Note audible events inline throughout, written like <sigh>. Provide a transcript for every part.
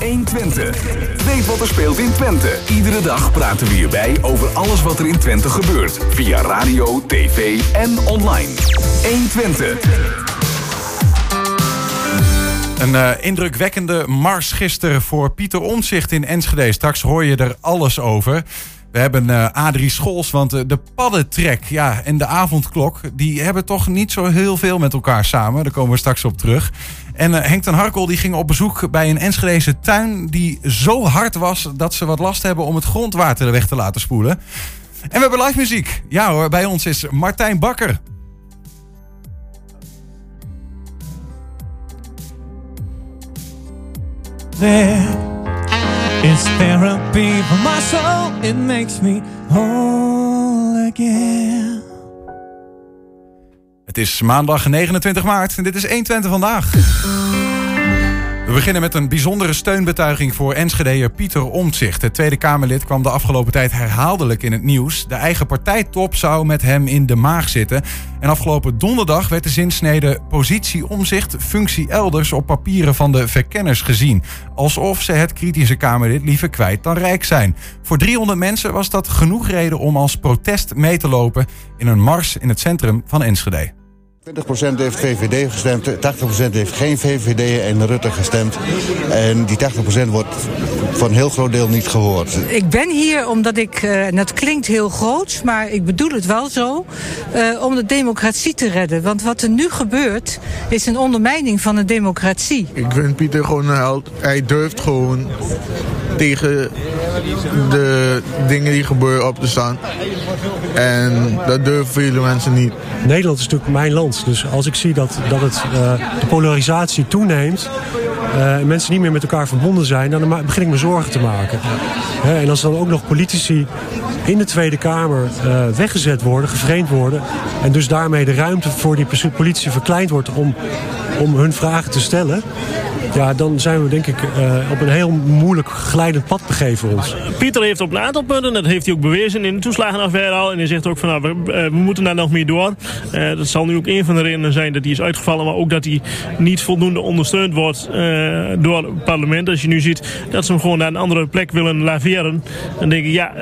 120. Weet wat er speelt in Twente. Iedere dag praten we hierbij over alles wat er in Twente gebeurt. Via radio, tv en online. 120. Een uh, indrukwekkende mars gisteren voor Pieter Omzicht in Enschede. Straks hoor je er alles over. We hebben uh, Adrie Schols, want uh, de paddentrek ja, en de avondklok... die hebben toch niet zo heel veel met elkaar samen. Daar komen we straks op terug. En Henk ten Harkel die ging op bezoek bij een Enschedese tuin... die zo hard was dat ze wat last hebben om het grondwater weg te laten spoelen. En we hebben live muziek. Ja hoor, bij ons is Martijn Bakker. there is therapy for my soul. It makes me whole again. Het is maandag 29 maart en dit is 120 vandaag. We beginnen met een bijzondere steunbetuiging voor Enschedeer Pieter Omtzigt. Het Tweede Kamerlid kwam de afgelopen tijd herhaaldelijk in het nieuws. De eigen partijtop zou met hem in de maag zitten. En afgelopen donderdag werd de zinsnede positie omzicht, functie elders op papieren van de verkenners gezien. Alsof ze het kritische Kamerlid liever kwijt dan rijk zijn. Voor 300 mensen was dat genoeg reden om als protest mee te lopen in een mars in het centrum van Enschede. 20% heeft VVD gestemd, 80% heeft geen VVD en Rutte gestemd. En die 80% wordt van een heel groot deel niet gehoord. Ik ben hier omdat ik, eh, en dat klinkt heel groot, maar ik bedoel het wel zo, uh, om de democratie te redden. Want wat er nu gebeurt, is een ondermijning van de democratie. Ik vind Pieter gewoon een held. Hij durft gewoon tegen de dingen die gebeuren op te staan. En dat durven vele mensen niet. Nederland is natuurlijk mijn land. Dus als ik zie dat, dat het, uh, de polarisatie toeneemt... En mensen niet meer met elkaar verbonden zijn... dan begin ik me zorgen te maken. En als dan ook nog politici in de Tweede Kamer uh, weggezet worden, gevreemd worden... en dus daarmee de ruimte voor die politici verkleind wordt om, om hun vragen te stellen... Ja, dan zijn we denk ik uh, op een heel moeilijk glijdend pad begeven ons. Pieter heeft op een aantal punten, dat heeft hij ook bewezen in de toeslagenaffaire al. En hij zegt ook van nou, we, moeten daar nog meer door. Dat zal nu ook een van de redenen zijn dat hij is uitgevallen. Maar ook dat hij niet voldoende ondersteund wordt door het parlement. Als je nu ziet dat ze hem gewoon naar een andere plek willen laveren. Dan denk ik ja,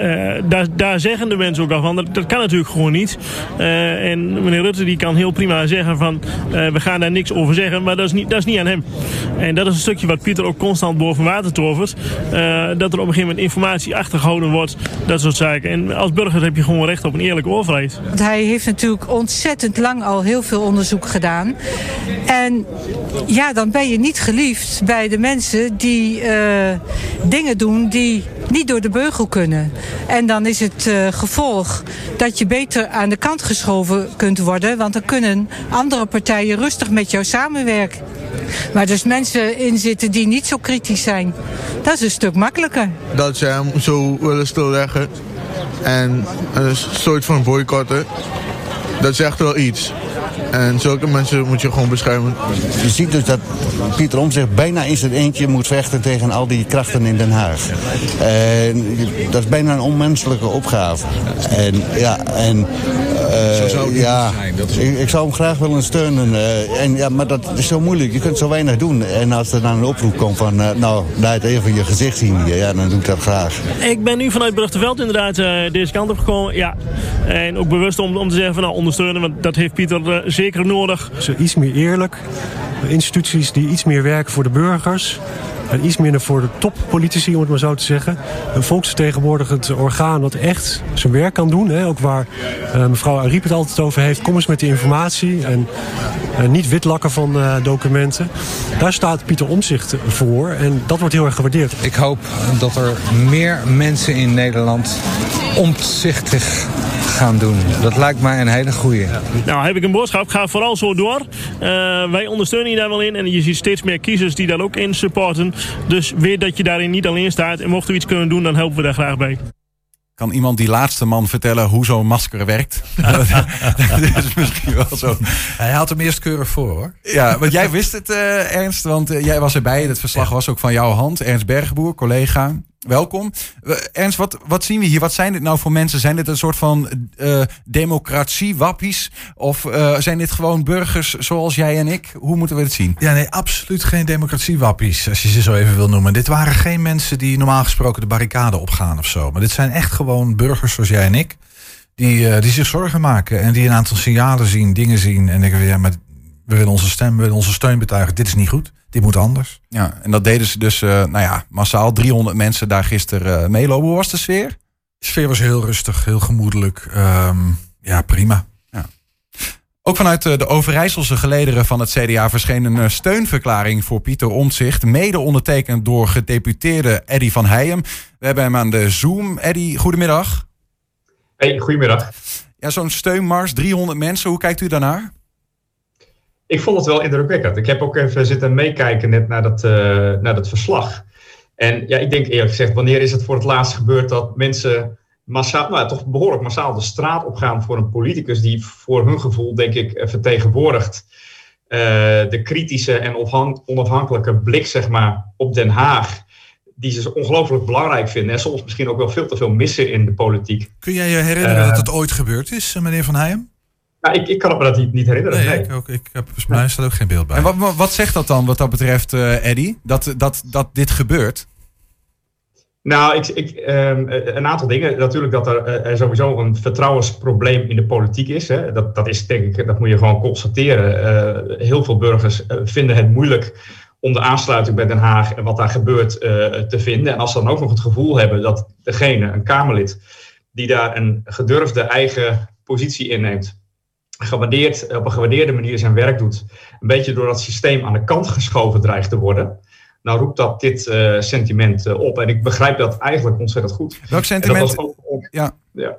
daar, daar zeggen de mensen ook al van. Dat, kan natuurlijk gewoon niet. en meneer Rutte die kan heel prima zeggen van we gaan daar niks over zeggen. Maar dat is niet, dat is niet aan hem. En dat is een stukje wat Pieter ook constant boven water tovert. Dat er op een gegeven moment informatie achtergehouden wordt. Dat soort zaken. En als burger heb je gewoon recht op een eerlijke overheid. Want hij heeft natuurlijk ontzettend lang al heel veel onderzoek gedaan. En ja, dan ben je niet geliefd bij de mensen die uh, dingen doen die niet door de beugel kunnen. En dan is het uh, gevolg dat je beter aan de kant geschoven kunt worden. Want dan kunnen andere partijen rustig met jou samenwerken. Maar dus mensen in zitten die niet zo kritisch zijn. Dat is een stuk makkelijker. Dat ze hem zo willen stilleggen. En een soort van boycotten. Dat zegt wel iets. En zulke mensen moet je gewoon beschermen. Je ziet dus dat Pieter Omtzigt bijna in zijn eentje moet vechten tegen al die krachten in Den Haag. En dat is bijna een onmenselijke opgave. En ja, en uh, ja, ik, ik, zou hem graag willen steunen. Uh, en, ja, maar dat is zo moeilijk. Je kunt zo weinig doen. En als er dan een oproep komt van, uh, nou, laat even je gezicht zien. Ja, dan doe ik dat graag. Ik ben nu vanuit Brugteveld inderdaad deze kant op gekomen. Ja. En ook bewust om, om te zeggen van, nou, ondersteunen. Want dat heeft Pieter zeker nodig. Zo iets meer eerlijk. Instituties die iets meer werken voor de burgers. En iets minder voor de toppolitici, om het maar zo te zeggen. Een volksvertegenwoordigend orgaan dat echt zijn werk kan doen. Hè? Ook waar uh, mevrouw Ariep het altijd over heeft. Kom eens met die informatie. En uh, niet witlakken van uh, documenten. Daar staat Pieter Omzicht voor. En dat wordt heel erg gewaardeerd. Ik hoop dat er meer mensen in Nederland omzichtig gaan doen. Dat lijkt mij een hele goeie. Nou, heb ik een boodschap. Ga vooral zo door. Uh, wij ondersteunen je daar wel in. En je ziet steeds meer kiezers die daar ook in supporten. Dus weet dat je daarin niet alleen staat. En mochten we iets kunnen doen, dan helpen we daar graag bij. Kan iemand die laatste man vertellen hoe zo'n masker werkt? <laughs> <laughs> dat is misschien wel zo. Hij had hem eerst keurig voor hoor. Ja, want jij wist het uh, Ernst, want uh, jij was erbij. Het verslag was ook van jouw hand. Ernst Bergboer, collega. Welkom. Eh, Ernst, wat, wat zien we hier? Wat zijn dit nou voor mensen? Zijn dit een soort van uh, democratie-wappies? Of uh, zijn dit gewoon burgers zoals jij en ik? Hoe moeten we het zien? Ja, nee, absoluut geen democratie-wappies, als je ze zo even wil noemen. Dit waren geen mensen die normaal gesproken de barricade opgaan of zo. Maar dit zijn echt gewoon burgers zoals jij en ik. Die, die zich zorgen maken en die een aantal signalen zien, dingen zien. En denken, ja, maar we willen onze stem, we willen onze steun betuigen. Dit is niet goed. Dit moet anders. Ja, en dat deden ze dus, uh, nou ja, massaal 300 mensen daar gisteren uh, meelopen. Hoe was de sfeer? De sfeer was heel rustig, heel gemoedelijk. Um, ja, prima. Ja. Ook vanuit de Overijsselse gelederen van het CDA verscheen een steunverklaring voor Pieter Omtzigt. Mede ondertekend door gedeputeerde Eddy van Heijem. We hebben hem aan de Zoom. Eddy, goedemiddag. Hey, goedemiddag. Ja, zo'n steunmars, 300 mensen. Hoe kijkt u daarnaar? Ik vond het wel indrukwekkend. Ik heb ook even zitten meekijken net naar dat, uh, naar dat verslag. En ja, ik denk eerlijk gezegd, wanneer is het voor het laatst gebeurd dat mensen massaal, nou, toch behoorlijk massaal de straat opgaan voor een politicus die voor hun gevoel, denk ik, vertegenwoordigt uh, de kritische en onafhankelijke blik, zeg maar, op Den Haag. Die ze ongelooflijk belangrijk vinden en soms misschien ook wel veel te veel missen in de politiek. Kun jij je herinneren uh, dat het ooit gebeurd is, meneer Van Heijem? Ja, ik, ik kan me dat niet, niet herinneren. Nee, Ik, ook, ik heb, volgens mij staat ook geen beeld bij. En wat, wat zegt dat dan wat dat betreft, uh, Eddy? Dat, dat, dat dit gebeurt? Nou, ik, ik, um, een aantal dingen. Natuurlijk dat er, er, sowieso een vertrouwensprobleem in de politiek is. Hè. Dat, dat is denk ik, dat moet je gewoon constateren. Uh, heel veel burgers uh, vinden het moeilijk om de aansluiting bij Den Haag en wat daar gebeurt te vinden. En als ze dan ook nog het gevoel hebben dat degene, een Kamerlid, die daar een gedurfde eigen positie inneemt, gewaardeerd, op een gewaardeerde manier zijn werk doet, een beetje door dat systeem aan de kant geschoven dreigt te worden, nou roept dat dit uh, sentiment uh, op. En ik begrijp dat eigenlijk ontzettend goed. Welk sentiment? Ook, ja. ja.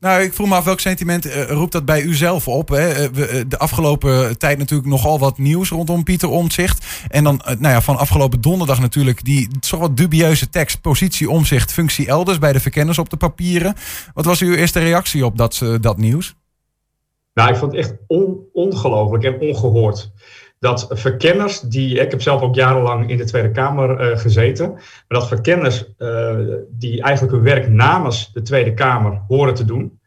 Nou, ik vroeg me af welk sentiment uh, roept dat bij u zelf op? Hè? We, de afgelopen tijd natuurlijk nogal wat nieuws rondom Pieter Omtzigt. En dan, nou ja, van afgelopen donderdag natuurlijk die toch wat dubieuze tekst. Positie Omzicht, functie elders bij de verkenners op de papieren. Wat was uw eerste reactie op dat, dat nieuws? Nou, ik vond het echt on, ongelooflijk en ongehoord. Dat verkenners, die, ik heb zelf ook jarenlang in de Tweede Kamer uh, gezeten, maar dat verkenners uh, die eigenlijk hun werk namens de Tweede Kamer horen te doen,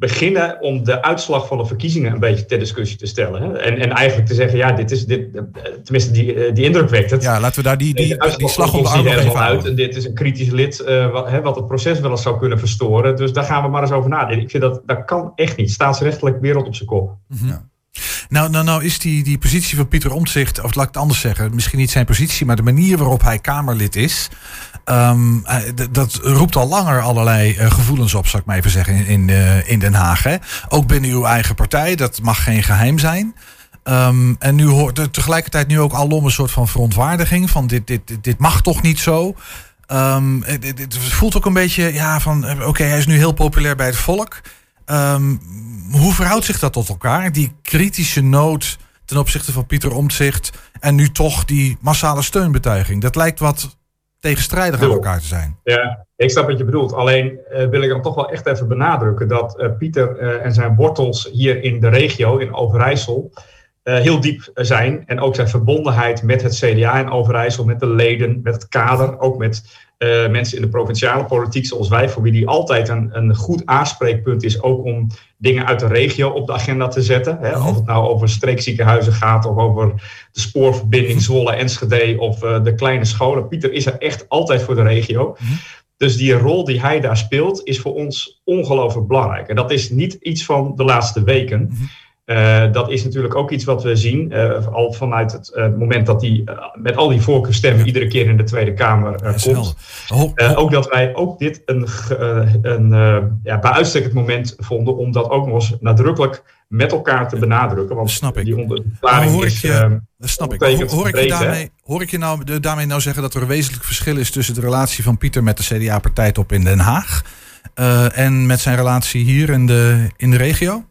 beginnen om de uitslag van de verkiezingen een beetje ter discussie te stellen. Hè? En, en eigenlijk te zeggen, ja, dit is, dit, tenminste die, die indruk wekt het. Ja, laten we daar die, die, die, die slag op de arm even uit. En dit is een kritisch lid uh, wat, hè, wat het proces wel eens zou kunnen verstoren. Dus daar gaan we maar eens over nadenken. Ik vind dat, dat kan echt niet. Staatsrechtelijk wereld op zijn kop. Ja. Nou, nou, nou is die, die positie van Pieter Omtzigt, of laat ik het anders zeggen, misschien niet zijn positie, maar de manier waarop hij Kamerlid is, um, dat roept al langer allerlei uh, gevoelens op, zou ik maar even zeggen, in, uh, in Den Haag. Hè? Ook binnen uw eigen partij, dat mag geen geheim zijn. Um, en nu hoort er tegelijkertijd nu ook alom een soort van verontwaardiging van dit, dit, dit, dit mag toch niet zo. Het, het, voelt ook een beetje ja, van oké, hij is nu heel populair bij het volk. Um, hoe verhoudt zich dat tot elkaar? Die kritische nood ten opzichte van Pieter Omtzigt en nu toch die massale steunbetuiging. Dat lijkt wat tegenstrijdig aan elkaar te zijn. Ja, ik snap wat je bedoelt. Alleen uh, wil ik dan toch wel echt even benadrukken dat uh, Pieter uh, en zijn wortels hier in de regio, in Overijssel, heel diep zijn. En ook zijn verbondenheid met het CDA in Overijssel, met de leden, met het kader, ook met uh, mensen in de provinciale politiek zoals wij, voor wie die altijd een, een goed aanspreekpunt is, ook om dingen uit de regio op de agenda te zetten. Hè? Of het nou over streekziekenhuizen gaat, of over de spoorverbinding Zwolle-Enschede of uh, de kleine scholen. Pieter is er echt altijd voor de regio. -hmm. Dus die rol die hij daar speelt, is voor ons ongelooflijk belangrijk. En dat is niet iets van de laatste weken. Uh, dat is natuurlijk ook iets wat we zien, uh, al vanuit het uh, moment dat hij met al die voorkeurstemmen iedere keer in de Tweede Kamer komt. Ho, ho. ook dat wij ook dit een, een ja, bij uitstek het moment vonden om dat ook nog eens nadrukkelijk met elkaar te benadrukken. Want snap ik. die onderklaring hoor ik is. Je, snap ik. Hoor, hoor ik je daarmee, hoor ik je nou, daarmee nou zeggen dat er een wezenlijk verschil is tussen de relatie van Pieter met de CDA-partijtop in Den Haag en met zijn relatie hier in de, in de regio?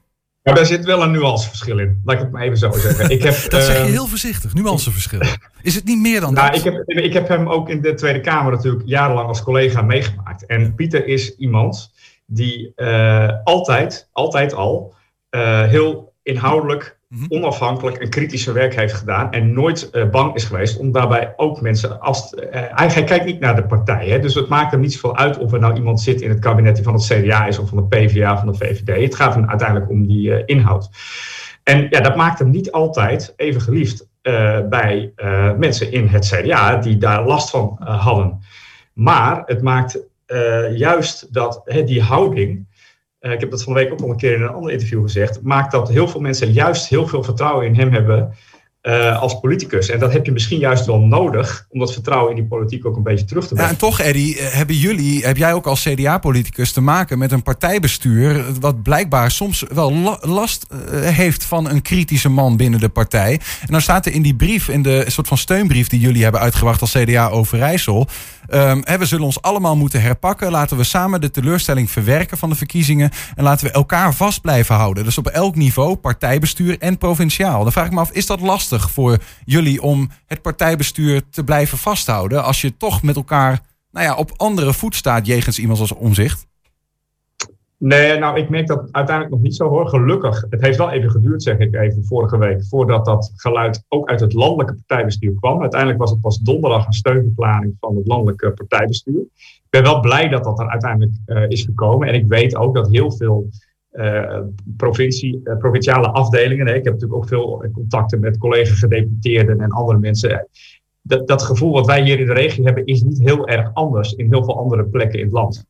Maar daar zit wel een nuanceverschil in. Laat ik het maar even zo zeggen. Ik heb, <laughs> dat zeg je heel voorzichtig, nuanceverschil. Is het niet meer dan nou, dat? Ik heb, ik heb hem ook in de Tweede Kamer natuurlijk jarenlang als collega meegemaakt. En Pieter is iemand die uh, altijd, altijd al, uh, heel inhoudelijk onafhankelijk en kritische werk heeft gedaan en nooit uh, bang is geweest om daarbij ook mensen als. Uh, hij, kijkt niet naar de partij, hè, dus het maakt hem niet zoveel uit of er nou iemand zit in het kabinet die van het CDA is of van de of van de VVD. Het gaat hem uiteindelijk om die uh, inhoud. En ja, dat maakt hem niet altijd even geliefd bij mensen in het CDA die daar last van hadden. Maar het maakt juist dat die houding uh, ik heb dat van de week ook al een keer in een ander interview gezegd, maakt dat heel veel mensen juist heel veel vertrouwen in hem hebben uh, als politicus. En dat heb je misschien juist wel nodig om dat vertrouwen in die politiek ook een beetje terug te brengen. Ja, en toch, Eddy, eh, hebben jullie, heb jij ook als CDA-politicus te maken met een partijbestuur wat blijkbaar soms wel last heeft van een kritische man binnen de partij. En dan staat er in die brief, in de soort van steunbrief die jullie hebben uitgebracht als CDA Overijssel. Um, we zullen ons allemaal moeten herpakken. Laten we samen de teleurstelling verwerken van de verkiezingen. En laten we elkaar vast blijven houden. Dus op elk niveau, partijbestuur en provinciaal. Dan vraag ik me af, is dat lastig voor jullie om het partijbestuur te blijven vasthouden? Als je toch met elkaar nou ja, op andere voet staat jegens iemand als omzicht? Nee, nou, ik merk dat uiteindelijk nog niet zo hoor. Gelukkig. Het heeft wel even geduurd, zeg ik even, vorige week, voordat dat geluid ook uit het landelijke partijbestuur kwam. Uiteindelijk was het pas donderdag een steunverklaring van het landelijke partijbestuur. Ik ben wel blij dat dat er uiteindelijk uh, is gekomen. En ik weet ook dat heel veel uh, provincie, uh, provinciale afdelingen, ik heb natuurlijk ook veel contacten met collega-gedeputeerden en andere mensen. Dat, dat gevoel wat wij hier in de regio hebben, is niet heel erg anders in heel veel andere plekken in het land.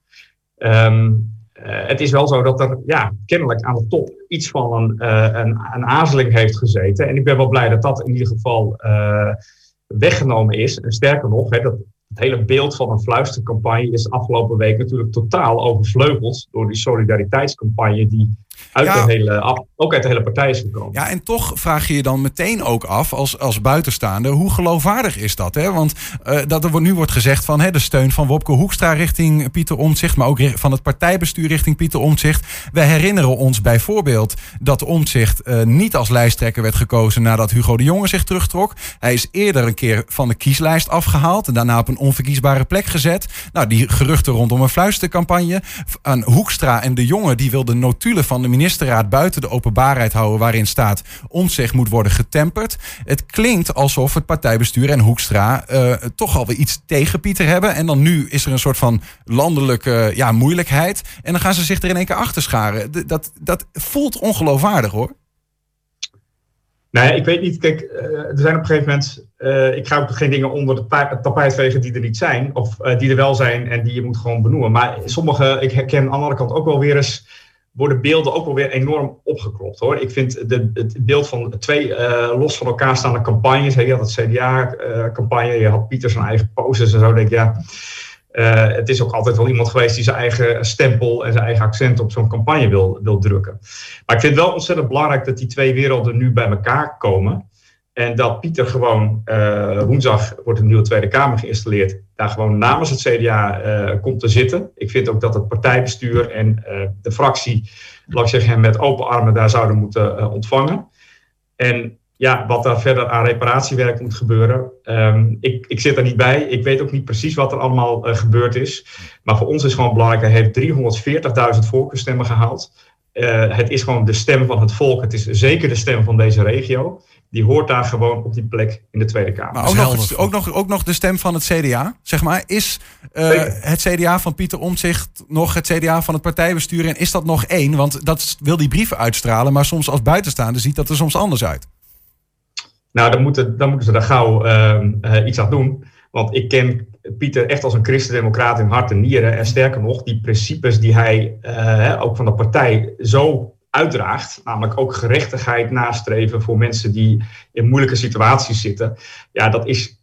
Um, het is wel zo dat er ja, kennelijk aan de top iets van een, uh, een, een, aarzeling heeft gezeten. En ik ben wel blij dat dat in ieder geval uh, weggenomen is. En sterker nog, hè, dat, het hele beeld van een fluistercampagne is afgelopen week natuurlijk totaal overvleugeld door die solidariteitscampagne die uit de hele, ook uit de hele partij is gekomen. Ja, en toch vraag je je dan meteen ook af als, als buitenstaander, hoe geloofwaardig is dat? Hè? Want uh, dat er nu wordt gezegd van hè, de steun van Wopke Hoekstra richting Pieter Omtzigt, maar ook van het partijbestuur richting Pieter Omtzigt. We herinneren ons bijvoorbeeld dat Omtzigt uh, niet als lijsttrekker werd gekozen nadat Hugo de Jonge zich terugtrok. Hij is eerder een keer van de kieslijst afgehaald en daarna op een onverkiesbare plek gezet. Nou, die geruchten rondom een fluistercampagne. Aan Hoekstra en de Jonge die wilden notulen van de ministerraad buiten de openbaarheid houden waarin staat ontzeg moet worden getemperd. Het klinkt alsof het partijbestuur en Hoekstra uh, toch alweer iets tegen Pieter hebben. En dan nu is er een soort van landelijke ja, moeilijkheid. En dan gaan ze zich er in één keer achter scharen. Dat, dat voelt ongeloofwaardig hoor. Nee, ik weet niet. Kijk, uh, er zijn op een gegeven moment. Uh, ik ga ook geen dingen onder het tapijt vegen die er niet zijn. Of die er wel zijn en die je moet gewoon benoemen. Maar sommige, ik herken aan de andere kant ook wel weer eens worden beelden ook wel weer enorm opgeklopt hoor. Ik vind de, het beeld van twee uh, los van elkaar staande campagnes. Hè, je had het CDA-campagne, uh, je had Pieter zijn eigen posters en zo. Denk ik, ja, uh, het is ook altijd wel iemand geweest die zijn eigen stempel en zijn eigen accent op zo'n campagne wil, wil drukken. Maar ik vind het wel ontzettend belangrijk dat die twee werelden nu bij elkaar komen. En dat Pieter gewoon, uh, woensdag wordt een nieuwe Tweede Kamer geïnstalleerd, daar gewoon namens het CDA uh, komt te zitten. Ik vind ook dat het partijbestuur en uh, de fractie, laat ik zeggen, met open armen daar zouden moeten ontvangen. En ja, wat daar verder aan reparatiewerk moet gebeuren, um, ik, ik zit er niet bij. Ik weet ook niet precies wat er allemaal gebeurd is. Maar voor ons is gewoon belangrijk, hij heeft 340.000 voorkeurstemmen gehaald. het is gewoon de stem van het volk. Het is zeker de stem van deze regio die hoort daar gewoon op die plek in de Tweede Kamer. Maar ook, nog, ook, nog, ook nog de stem van het CDA, zeg maar. Is uh, het CDA van Pieter Omtzigt nog het CDA van het partijbestuur? En is dat nog één? Want dat wil die brieven uitstralen, maar soms als buitenstaander ziet dat er soms anders uit. Nou, dan moeten, dan moeten ze daar gauw uh, uh, iets aan doen. Want ik ken Pieter echt als een christendemocraat in hart en nieren. En sterker nog, die principes die hij ook van de partij zo uitdraagt, namelijk ook gerechtigheid nastreven voor mensen die in moeilijke situaties zitten. Ja, dat, is,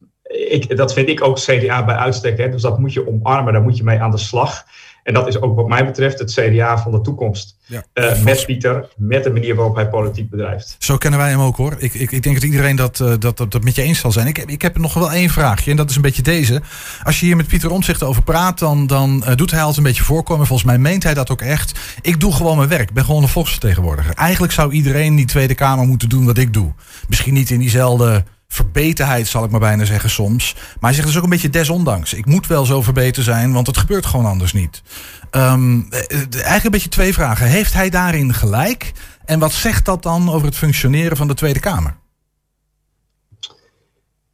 ik, dat vind ik ook CDA bij uitstek. Hè? Dus dat moet je omarmen, daar moet je mee aan de slag. En dat is ook wat mij betreft het CDA van de toekomst. Ja. Uh, met Pieter, met de manier waarop hij politiek bedrijft. Zo kennen wij hem ook hoor. Ik, ik, ik denk dat iedereen dat, uh, dat, dat, dat met je eens zal zijn. Ik, ik heb nog wel één vraagje en dat is een beetje deze. Als je hier met Pieter Omtzigt over praat, dan, dan uh, doet hij altijd een beetje voorkomen. Volgens mij meent hij dat ook echt. Ik doe gewoon mijn werk. Ik ben gewoon een volksvertegenwoordiger. Eigenlijk zou iedereen in die Tweede Kamer moeten doen wat ik doe. Misschien niet in diezelfde verbetenheid, zal ik maar bijna zeggen soms. Maar hij zegt, is ook een beetje desondanks. Ik moet wel zo verbeterd zijn, want het gebeurt gewoon anders niet. Ehm, eh, eh, eigenlijk een beetje twee vragen. Heeft hij daarin gelijk? En wat zegt dat dan over het functioneren van de Tweede Kamer?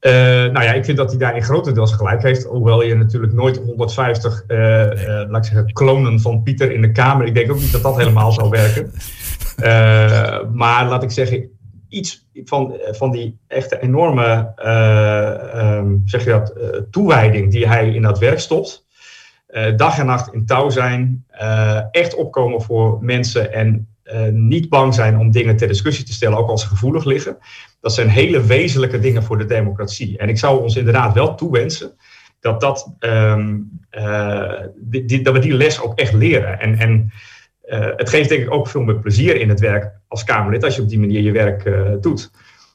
Uh, nou ja, ik vind dat hij daarin grotendeels gelijk heeft. Hoewel je natuurlijk nooit 150, uh, uh, laat ik zeggen, klonen van Pieter in de Kamer. Ik denk ook niet dat dat helemaal zou werken. <laughs> maar laat ik zeggen, iets van, van die echte enorme um, zeg je dat, toewijding die hij in dat werk stopt. dag en nacht in touw zijn. echt opkomen voor mensen en niet bang zijn om dingen ter discussie te stellen, ook als ze gevoelig liggen. Dat zijn hele wezenlijke dingen voor de democratie. En ik zou ons inderdaad wel toewensen dat, dat, die, dat we die les ook echt leren. En, en het geeft denk ik ook veel meer plezier in het werk als Kamerlid als je op die manier je werk uh, doet.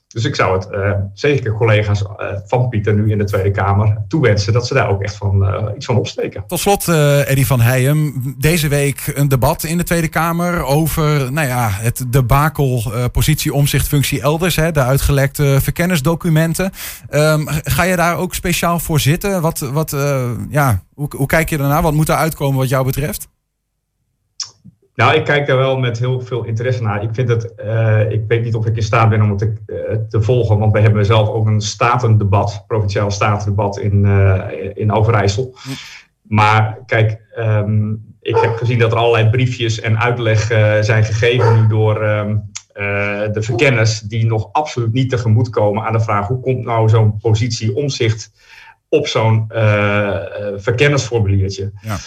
Dus ik zou het uh, zeker collega's uh, van Pieter nu in de Tweede Kamer toewensen dat ze daar ook echt van, iets van opsteken. Tot slot, Eddy van Heijem. Deze week een debat in de Tweede Kamer over nou ja, het debakel positie, omzicht, functie elders. Hè, de uitgelekte verkennisdocumenten. Um, ga je daar ook speciaal voor zitten? Wat, wat, ja, hoe, hoe kijk je daarna? Wat moet er uitkomen wat jou betreft? Nou, ik kijk daar wel met heel veel interesse naar. Ik vind het, uh, ik weet niet of ik in staat ben om het te, uh, te volgen, want we hebben zelf ook een statendebat, provinciaal statendebat in, uh, in Overijssel. Maar kijk, um, ik heb gezien dat er allerlei briefjes en uitleg zijn gegeven nu door um, de verkenners, die nog absoluut niet tegemoet komen aan de vraag hoe komt nou zo'n positie omzicht op zo'n verkennersformuliertje. Ja.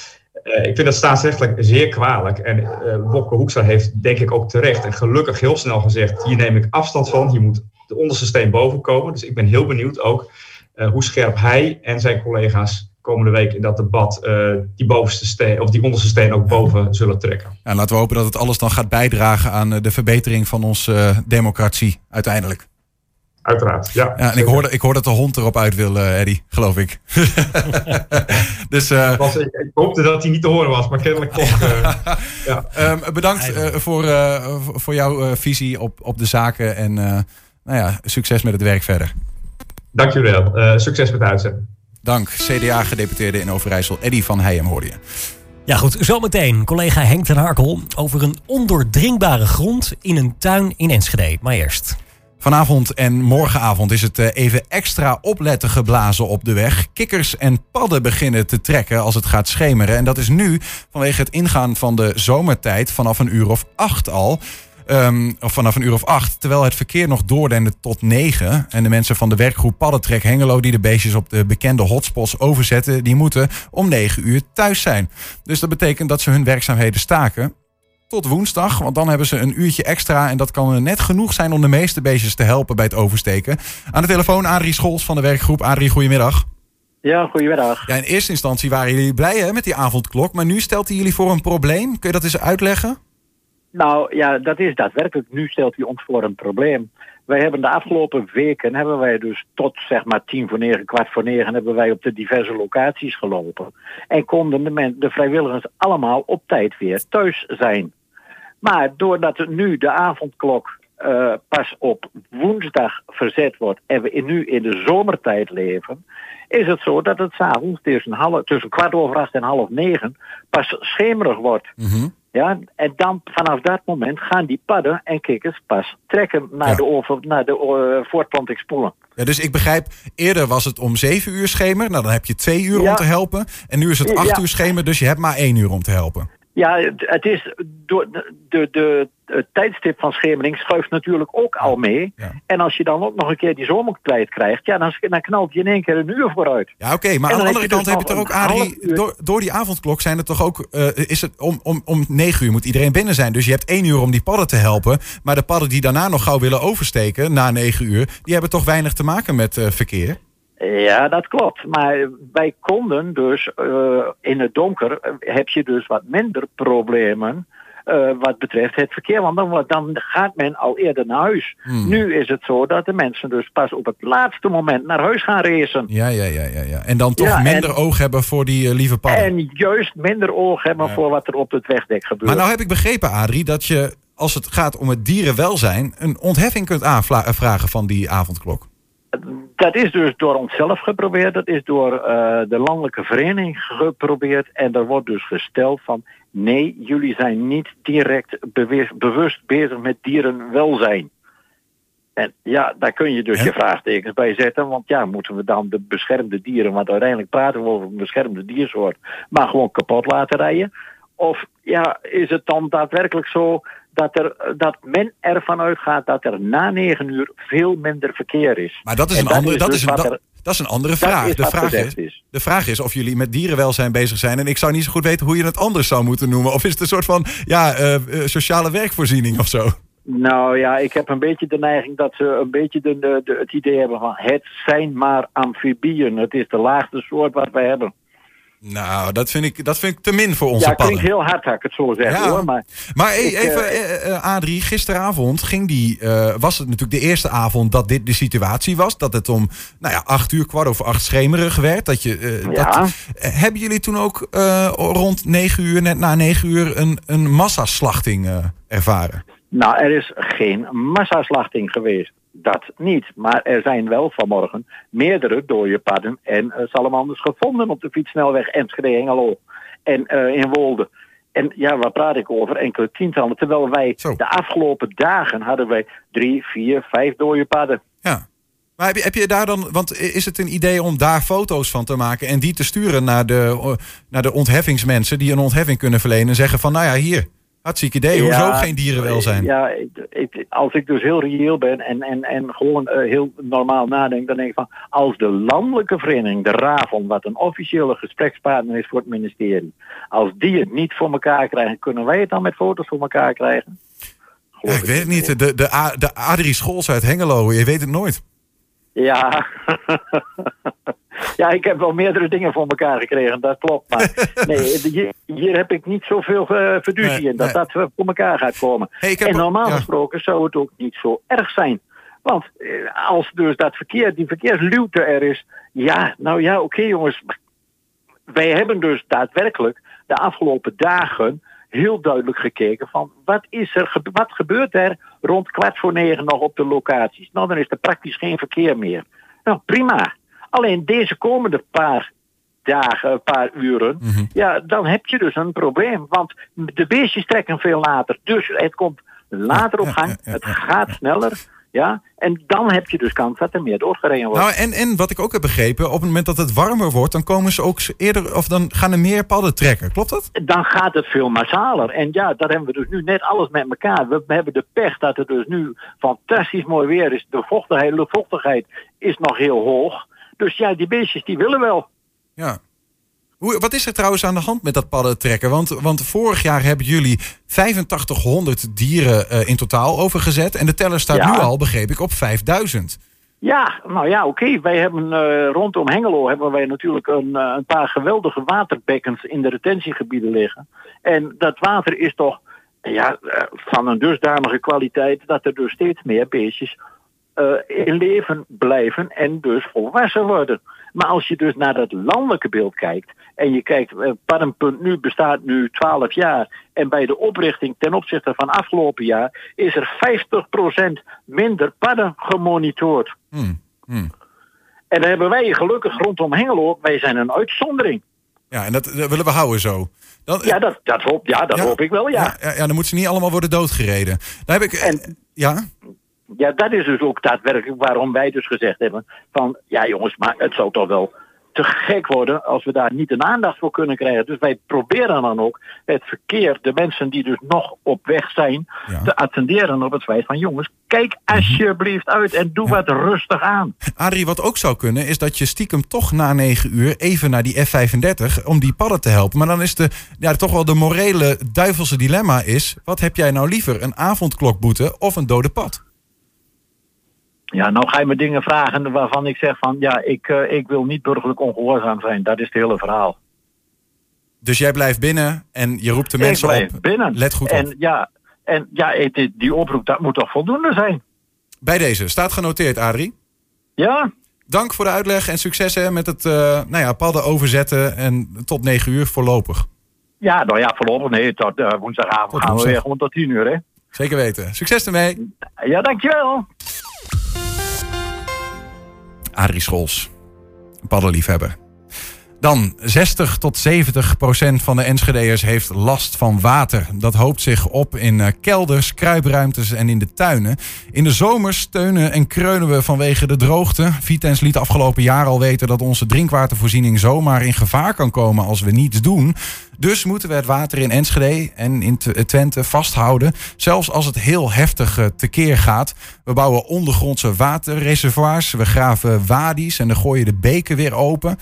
Uh, ik vind dat staatsrechtelijk zeer kwalijk. En uh, Wopke Hoekstra heeft denk ik ook terecht en gelukkig heel snel gezegd... hier neem ik afstand van, hier moet de onderste steen boven komen. Dus ik ben heel benieuwd ook uh, hoe scherp hij en zijn collega's komende week in dat debat die, bovenste steen, of die onderste steen ook boven zullen trekken. En laten we hopen dat het alles dan gaat bijdragen aan de verbetering van onze democratie uiteindelijk. Uiteraard, ja. ja en ik hoor, ik hoor dat de hond erop uit wil, uh, Eddie, geloof ik. <laughs> dus, uh, was, ik, ik, hoopte dat hij niet te horen was, maar kennelijk toch. Uh, <laughs> ja. um, <laughs> bedankt voor, voor jouw visie op, op de zaken en nou ja, succes met het werk verder. Dank jullie wel. succes met de uitzending. Dank. CDA-gedeputeerde in Overijssel, Eddie van Heijem hoorde je. Ja goed, zometeen collega Henk ten Harkel over een ondoordringbare grond in een tuin in Enschede. Maar eerst... Vanavond en morgenavond is het even extra opletten geblazen op de weg. Kikkers en padden beginnen te trekken als het gaat schemeren. En dat is nu vanwege het ingaan van de zomertijd vanaf een uur of acht al. Um, of vanaf een uur of acht, terwijl het verkeer nog doordende tot negen. En de mensen van de werkgroep Paddentrek Hengelo, die de beestjes op de bekende hotspots overzetten, die moeten om negen uur thuis zijn. Dus dat betekent dat ze hun werkzaamheden staken tot woensdag. Want dan hebben ze een uurtje extra. En dat kan net genoeg zijn om de meeste beestjes te helpen bij het oversteken. Aan de telefoon Adrie Scholz van de werkgroep. Adrie, goedemiddag. Ja, goedemiddag. Ja, in eerste instantie waren jullie blij hè, met die avondklok. Maar nu stelt hij jullie voor een probleem. Kun je dat eens uitleggen? Nou ja, dat is daadwerkelijk. Nu stelt hij ons voor een probleem. Wij hebben de afgelopen weken, hebben wij dus tot zeg maar tien voor negen, kwart voor negen, hebben wij op de diverse locaties gelopen. En konden de, men, de vrijwilligers allemaal op tijd weer thuis zijn. Maar doordat nu de avondklok uh, pas op woensdag verzet wordt en we nu in de zomertijd leven, is het zo dat het s'avonds tussen, half, tussen kwart over acht en half negen pas schemerig wordt. Mm -hmm. Ja, en dan vanaf dat moment gaan die padden en kikkers pas trekken naar ja. de, over, naar de uh, voortplantingspoelen. Ja, dus ik begrijp, eerder was het om zeven uur schemer. Nou, dan heb je twee uur ja. om te helpen. En nu is het acht uur schemer, dus je hebt maar één uur om te helpen. Ja, het is door de, de, de, het tijdstip van schemering schuift natuurlijk ook al mee. Ja. En als je dan ook nog een keer die zomertijd krijgt, ja, dan, dan knalt je in één keer een uur vooruit. Ja, oké, maar aan de andere kant dus heb je toch ook, Adrie, door, door die avondklok zijn het toch ook, uh, is het om, om, om negen uur moet iedereen binnen zijn. Dus je hebt één uur om die padden te helpen. Maar de padden die daarna nog gauw willen oversteken, na negen uur, die hebben toch weinig te maken met uh, verkeer? Ja, dat klopt. Maar wij konden dus uh, in het donker heb je dus wat minder problemen uh, wat betreft het verkeer. Want dan, dan, gaat men al eerder naar huis. Hmm. Nu is het zo dat de mensen dus pas op het laatste moment naar huis gaan racen. Ja, ja, ja, ja. ja. En dan toch ja, minder en, oog hebben voor die uh, lieve padden. En juist minder oog hebben ja. voor wat er op het wegdek gebeurt. Maar nou heb ik begrepen, Adrie, dat je als het gaat om het dierenwelzijn... een ontheffing kunt aanvragen van die avondklok. Dat is dus door onszelf geprobeerd. Dat is door eh, de landelijke vereniging geprobeerd. En er wordt dus gesteld van... nee, jullie zijn niet direct bewust, bewust bezig met dierenwelzijn. En ja, daar kun je dus je vraagtekens bij zetten. Want ja, moeten we dan de beschermde dieren... want uiteindelijk praten we over een beschermde diersoort... maar gewoon kapot laten rijden? Of ja, is het dan daadwerkelijk zo dat, er, dat men ervan uitgaat dat er na negen uur veel minder verkeer is. Maar dat is En een andere, dat dus is een, wat dat, er- dat is een andere vraag. De vraag, is, de vraag is of jullie met dierenwelzijn bezig zijn. En ik zou niet zo goed weten hoe je het anders zou moeten noemen. Of is het een soort van ja, eh, eh, sociale werkvoorziening of zo? Nou ja, ik heb een beetje de neiging dat ze een beetje de, de- het idee hebben van het zijn maar amfibieën. Het is de laagste soort wat wij hebben. Nou, dat vind ik, dat vind ik te min voor onze ja, padden. klinkt heel hard, ik het zo zeg Ja. hoor. Maar, Maar ik, even, eh, Adrie, gisteravond ging die, was het natuurlijk de eerste avond dat dit de situatie was. Dat het om nou ja, acht uur, kwart over acht schemerig werd. Dat je, Ja. dat, hebben jullie toen ook rond negen uur, net na negen uur, een, een massaslachting ervaren? Nou, er is geen massaslachting geweest. Dat niet. Maar er zijn wel vanmorgen meerdere dode padden en eh, salamanders gevonden op de fietssnelweg Enschede-Hengelo en eh, in Wolde. En ja, waar praat ik over? Enkele tientallen. Terwijl wij de afgelopen dagen hadden wij drie, vier, vijf dode padden. Ja. Maar heb je, heb je daar dan, want is het een idee om daar foto's van te maken en die te sturen naar de, naar de ontheffingsmensen die een ontheffing kunnen verlenen en zeggen van nou ja, hier, hartstikke idee, hoezo Ja, geen dierenwelzijn? Ja, ik, ik- als ik dus heel reëel ben en, en, en gewoon eh, heel normaal nadenk, dan denk ik van, als de landelijke vereniging, de RAVON, wat een officiële gesprekspartner is voor het ministerie, als die het niet voor elkaar krijgen, kunnen wij het dan met foto's voor elkaar krijgen? Ja, ik weet het niet. De, de, A- de Adrie Scholz uit Hengelo, je weet het nooit. Ja. <laughs> ja, ik heb wel meerdere dingen voor elkaar gekregen, dat klopt. Maar <laughs> nee, hier, hier heb ik niet zoveel Nee, in dat nee. dat voor elkaar gaat komen. Hey, en normaal ja. gesproken zou het ook niet zo erg zijn. Want eh, als dus dat verkeer, die verkeersluwte er is, ja, nou ja, oké jongens. Wij hebben dus daadwerkelijk de afgelopen dagen heel duidelijk gekeken van wat is er, wat gebeurt er rond kwart voor negen nog op de locaties. Nou, dan is er praktisch geen verkeer meer. Nou, prima. Alleen deze komende paar dagen, paar uren, ja, dan heb je dus een probleem. Want de beestjes trekken veel later. Dus het komt later op gang. Het gaat sneller. Ja, en dan heb je dus kans dat er meer doorgereden wordt. Nou, en, en wat ik ook heb begrepen, op het moment dat het warmer wordt, dan komen ze ook eerder, of dan gaan er meer padden trekken. Klopt dat? dan gaat het veel massaler. En ja, daar hebben we dus nu net alles met elkaar. We hebben de pech dat het dus nu fantastisch mooi weer is. De vochtigheid, luchtvochtigheid is nog heel hoog. Dus ja, die beestjes die willen wel. Ja. Hoe, wat is er trouwens aan de hand met dat padden trekken? Want, want vorig jaar hebben jullie 8500 dieren eh, in totaal overgezet. En de teller staat Ja. nu al, begreep ik, op 5000. Ja, nou ja, oké. Wij hebben eh, rondom Hengelo hebben wij natuurlijk een, eh, een paar geweldige waterbekkens in de retentiegebieden liggen. En dat water is toch ja, van een dusdanige kwaliteit dat er dus steeds meer beestjes eh, in leven blijven en dus volwassen worden. Maar als je dus naar dat landelijke beeld kijkt en je kijkt, eh, Paddenpunt nu bestaat nu 12 jaar en bij de oprichting ten opzichte van afgelopen jaar is er 50% minder padden gemonitord. Hmm, hmm. En dan hebben wij gelukkig rondom Hengelo, wij zijn een uitzondering. Ja, en dat, dat willen we houden zo. Dan, Ja, dat, dat, hoop, ja, dat Ja. hoop ik wel, ja. ja, ja, dan moeten ze niet allemaal worden doodgereden. Daar heb ik. eh, ja? Ja, dat is dus ook daadwerkelijk waarom wij dus gezegd hebben van ja jongens, maar het zou toch wel te gek worden als we daar niet een aandacht voor kunnen krijgen. Dus wij proberen dan ook het verkeer, de mensen die dus nog op weg zijn, te attenderen op het feit van jongens, kijk alsjeblieft uit en doe wat rustig aan. Adrie, wat ook zou kunnen, is dat je stiekem toch na 9 uur even naar die F35 om die padden te helpen. Maar dan is de, ja, toch wel de morele duivelse dilemma is, wat heb jij nou liever? Een avondklokboete of een dode pad? Ja, nou ga je me dingen vragen waarvan ik zeg van ja, ik, eh, ik wil niet burgerlijk ongehoorzaam zijn. Dat is het hele verhaal. Dus jij blijft binnen en je roept de Ik mensen blijf op. binnen. Let goed en, op. Ja, en ja, het- die oproep dat moet toch voldoende zijn? Bij deze, staat genoteerd, Adrie. Ja. Dank voor de uitleg en succes hè, met het eh, nou ja, padden overzetten en tot 9 uur voorlopig. Ja, nou ja, voorlopig nee, tot eh, woensdagavond Tot gaan we weer gewoon tot tien uur hè. Zeker weten. Succes ermee. Ja, dankjewel. Adrie Schols, paddenliefhebber. Dan 60 tot 70 procent van de Enschedeërs heeft last van water. Dat hoopt zich op in eh, kelders, kruipruimtes en in de tuinen. In de zomer steunen en kreunen we vanwege de droogte. Vitens liet afgelopen jaar al weten dat onze drinkwatervoorziening zomaar in gevaar kan komen als we niets doen. Dus moeten we het water in Enschede en in T- Twente vasthouden. Zelfs als het heel heftig eh, tekeer gaat. We bouwen ondergrondse waterreservoirs. We graven wadi's en dan gooien de beken weer open.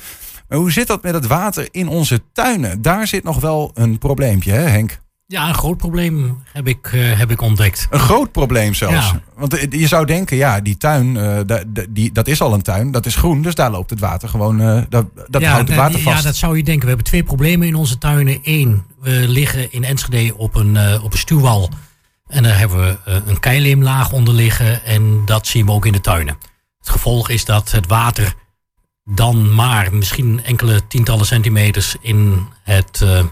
Maar hoe zit dat met het water in onze tuinen? Daar zit nog wel een probleempje, hè Henk? Ja, een groot probleem heb ik, eh, heb ik ontdekt. Een groot probleem zelfs. Ja. Want eh, je zou denken, ja, die tuin, eh, da- die, dat is al een tuin, dat is groen, dus daar loopt het water gewoon, eh, dat, dat ja, houdt het eh, water vast. Ja, dat zou je denken. We hebben twee problemen in onze tuinen. Eén, we liggen in Enschede op een, eh, op een stuwwal. En daar hebben we eh, een keileemlaag onder liggen. En dat zien we ook in de tuinen. Het gevolg is dat het water dan maar misschien enkele tientallen centimeters in het, eh, eh,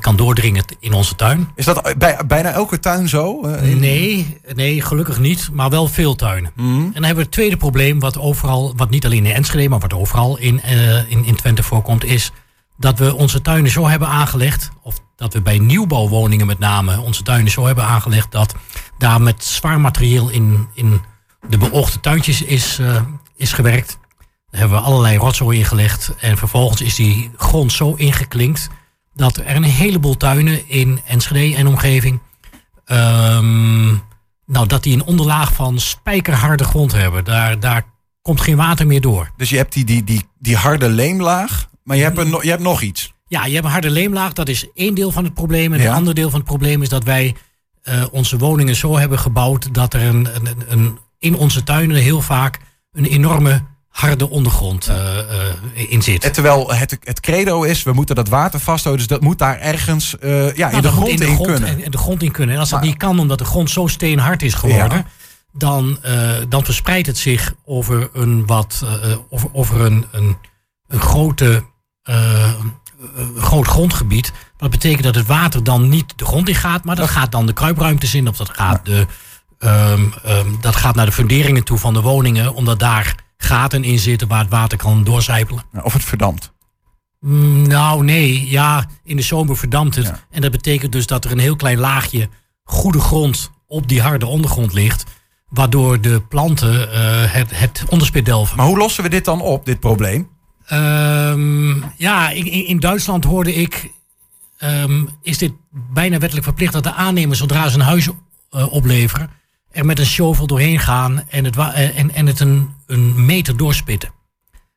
kan doordringen in onze tuin. Is dat bij bijna elke tuin zo? eh, in- Nee, nee, gelukkig niet, maar wel veel tuinen. Mhm. En dan hebben we het tweede probleem, wat overal, wat niet alleen in Enschede, maar wat overal in, in, in Twente voorkomt, is dat we onze tuinen zo hebben aangelegd, of dat we bij nieuwbouwwoningen met name onze tuinen zo hebben aangelegd, dat daar met zwaar materieel in, in de beoogde tuintjes is, is gewerkt. Daar hebben we allerlei rotzooi in gelegd en vervolgens is die grond zo ingeklinkt dat er een heleboel tuinen in Enschede en omgeving Ehm, nou, dat die een onderlaag van spijkerharde grond hebben. Daar, daar komt geen water meer door. Dus je hebt die, die, die, die harde leemlaag, maar je hebt, een, je hebt nog iets. Ja, je hebt een harde leemlaag. Dat is één deel van het probleem. En Ja. het andere deel van het probleem is dat wij eh, onze woningen zo hebben gebouwd... dat er een, een, een, in onze tuinen heel vaak een enorme harde ondergrond eh, eh, in zit. En terwijl het, het credo is, we moeten dat water vasthouden, dus dat moet daar ergens eh, ja, in Nou, de grond in, kunnen. En, de grond in kunnen. En als dat niet kan, omdat de grond zo steenhard is geworden, Ja. dan, dan verspreidt het zich over een wat over, over een, een, een grote groot grondgebied. Dat betekent dat het water dan niet de grond in gaat, maar dat gaat dan de kruipruimtes in, of dat gaat, de, ehm, ehm, dat gaat naar de funderingen toe van de woningen, omdat daar gaten in zitten waar het water kan doorcijpelen. Of het verdampt. Mm, Nou, nee. Ja, in de zomer verdampt het. En dat betekent dus dat er een heel klein laagje goede grond op die harde ondergrond ligt. Waardoor de planten eh, het, het onderspit delven. Maar hoe lossen we dit dan op, dit probleem? Ehm, ja, in, in Duitsland hoorde ik... ehm, is dit bijna wettelijk verplicht dat de aannemers zodra ze een huis eh, opleveren... er met een shovel doorheen gaan en het, eh, en, en het een, een meter doorspitten.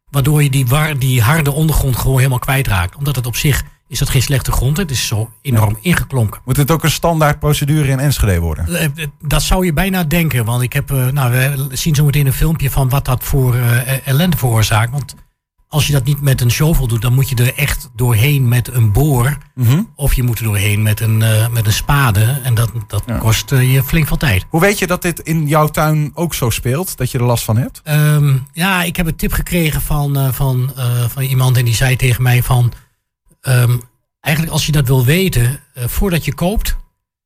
Waardoor je die, war, die harde ondergrond gewoon helemaal kwijtraakt. Omdat het op zich is dat geen slechte grond. Het is zo enorm ingeklonken. Moet het ook een standaard procedure in Enschede worden? Eh, eh, Dat zou je bijna denken. Want ik heb, nou, we zien zo meteen een filmpje van wat dat voor ellende veroorzaakt. Want als je dat niet met een shovel doet, dan moet je er echt doorheen met een boor. Mhm. Of je moet er doorheen met een, eh, met een spade. En dat, dat kost eh, je flink veel tijd. Hoe weet je dat dit in jouw tuin ook zo speelt, dat je er last van hebt? Ehm, ja, ik heb een tip gekregen van, eh, van, van iemand en die zei tegen mij van... ehm, eigenlijk als je dat wil weten, voordat je koopt...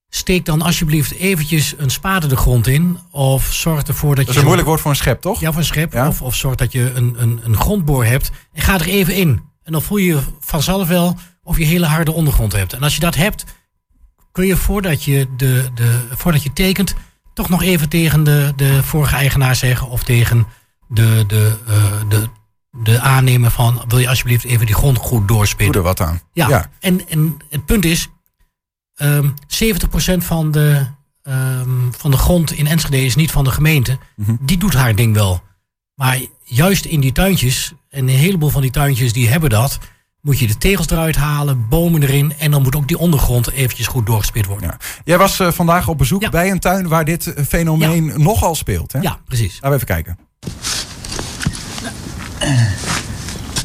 steek dan alsjeblieft eventjes een spade de grond in. Of zorg ervoor dat, Dat je... is een moeilijk woord voor een schep, toch? Ja, voor een schep. Of, of zorg dat je een, een, een grondboor hebt. En ga er even in. En dan voel je vanzelf wel of je hele harde ondergrond hebt. En als je dat hebt, kun je voordat je, de, de, voordat je tekent... toch nog even tegen de, de vorige eigenaar zeggen... of tegen de, de, eh, de, de aannemer van... wil je alsjeblieft even die grond goed doorspitten. Doe er wat aan. Ja, Ja. En, en het punt is... ehm 70% van de, ehm, van de grond in Enschede is niet van de gemeente. Mhm. Die doet haar ding wel. Maar juist in die tuintjes, en een heleboel van die tuintjes die hebben dat... moet je de tegels eruit halen, bomen erin... en dan moet ook die ondergrond eventjes goed doorgespit worden. Jij was eh, vandaag op bezoek bij een tuin waar dit eh, fenomeen nogal speelt. Hè? Ja, precies. Laten we even kijken.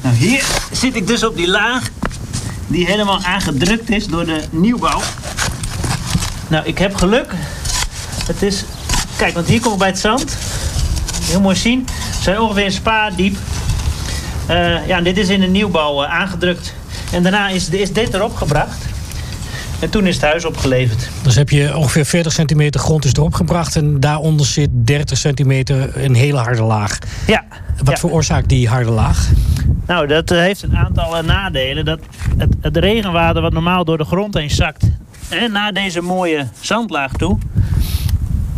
Nou, hier zit ik dus op die laag die helemaal aangedrukt is door de nieuwbouw. Nou, ik heb geluk. Het is... Kijk, want hier kom ik bij het zand. Heel mooi zien. We zijn ongeveer een spa diep. Eh, ja, dit is in de nieuwbouw eh, aangedrukt. En daarna is, is dit erop gebracht. En toen is het huis opgeleverd. Dus heb je ongeveer 40 centimeter grond is erop gebracht... en daaronder zit 30 centimeter een hele harde laag. Ja. Wat veroorzaakt die harde laag? Nou, dat eh, heeft een aantal eh, nadelen. Dat het, het regenwater wat normaal door de grond heen zakt... Hè, naar deze mooie zandlaag toe...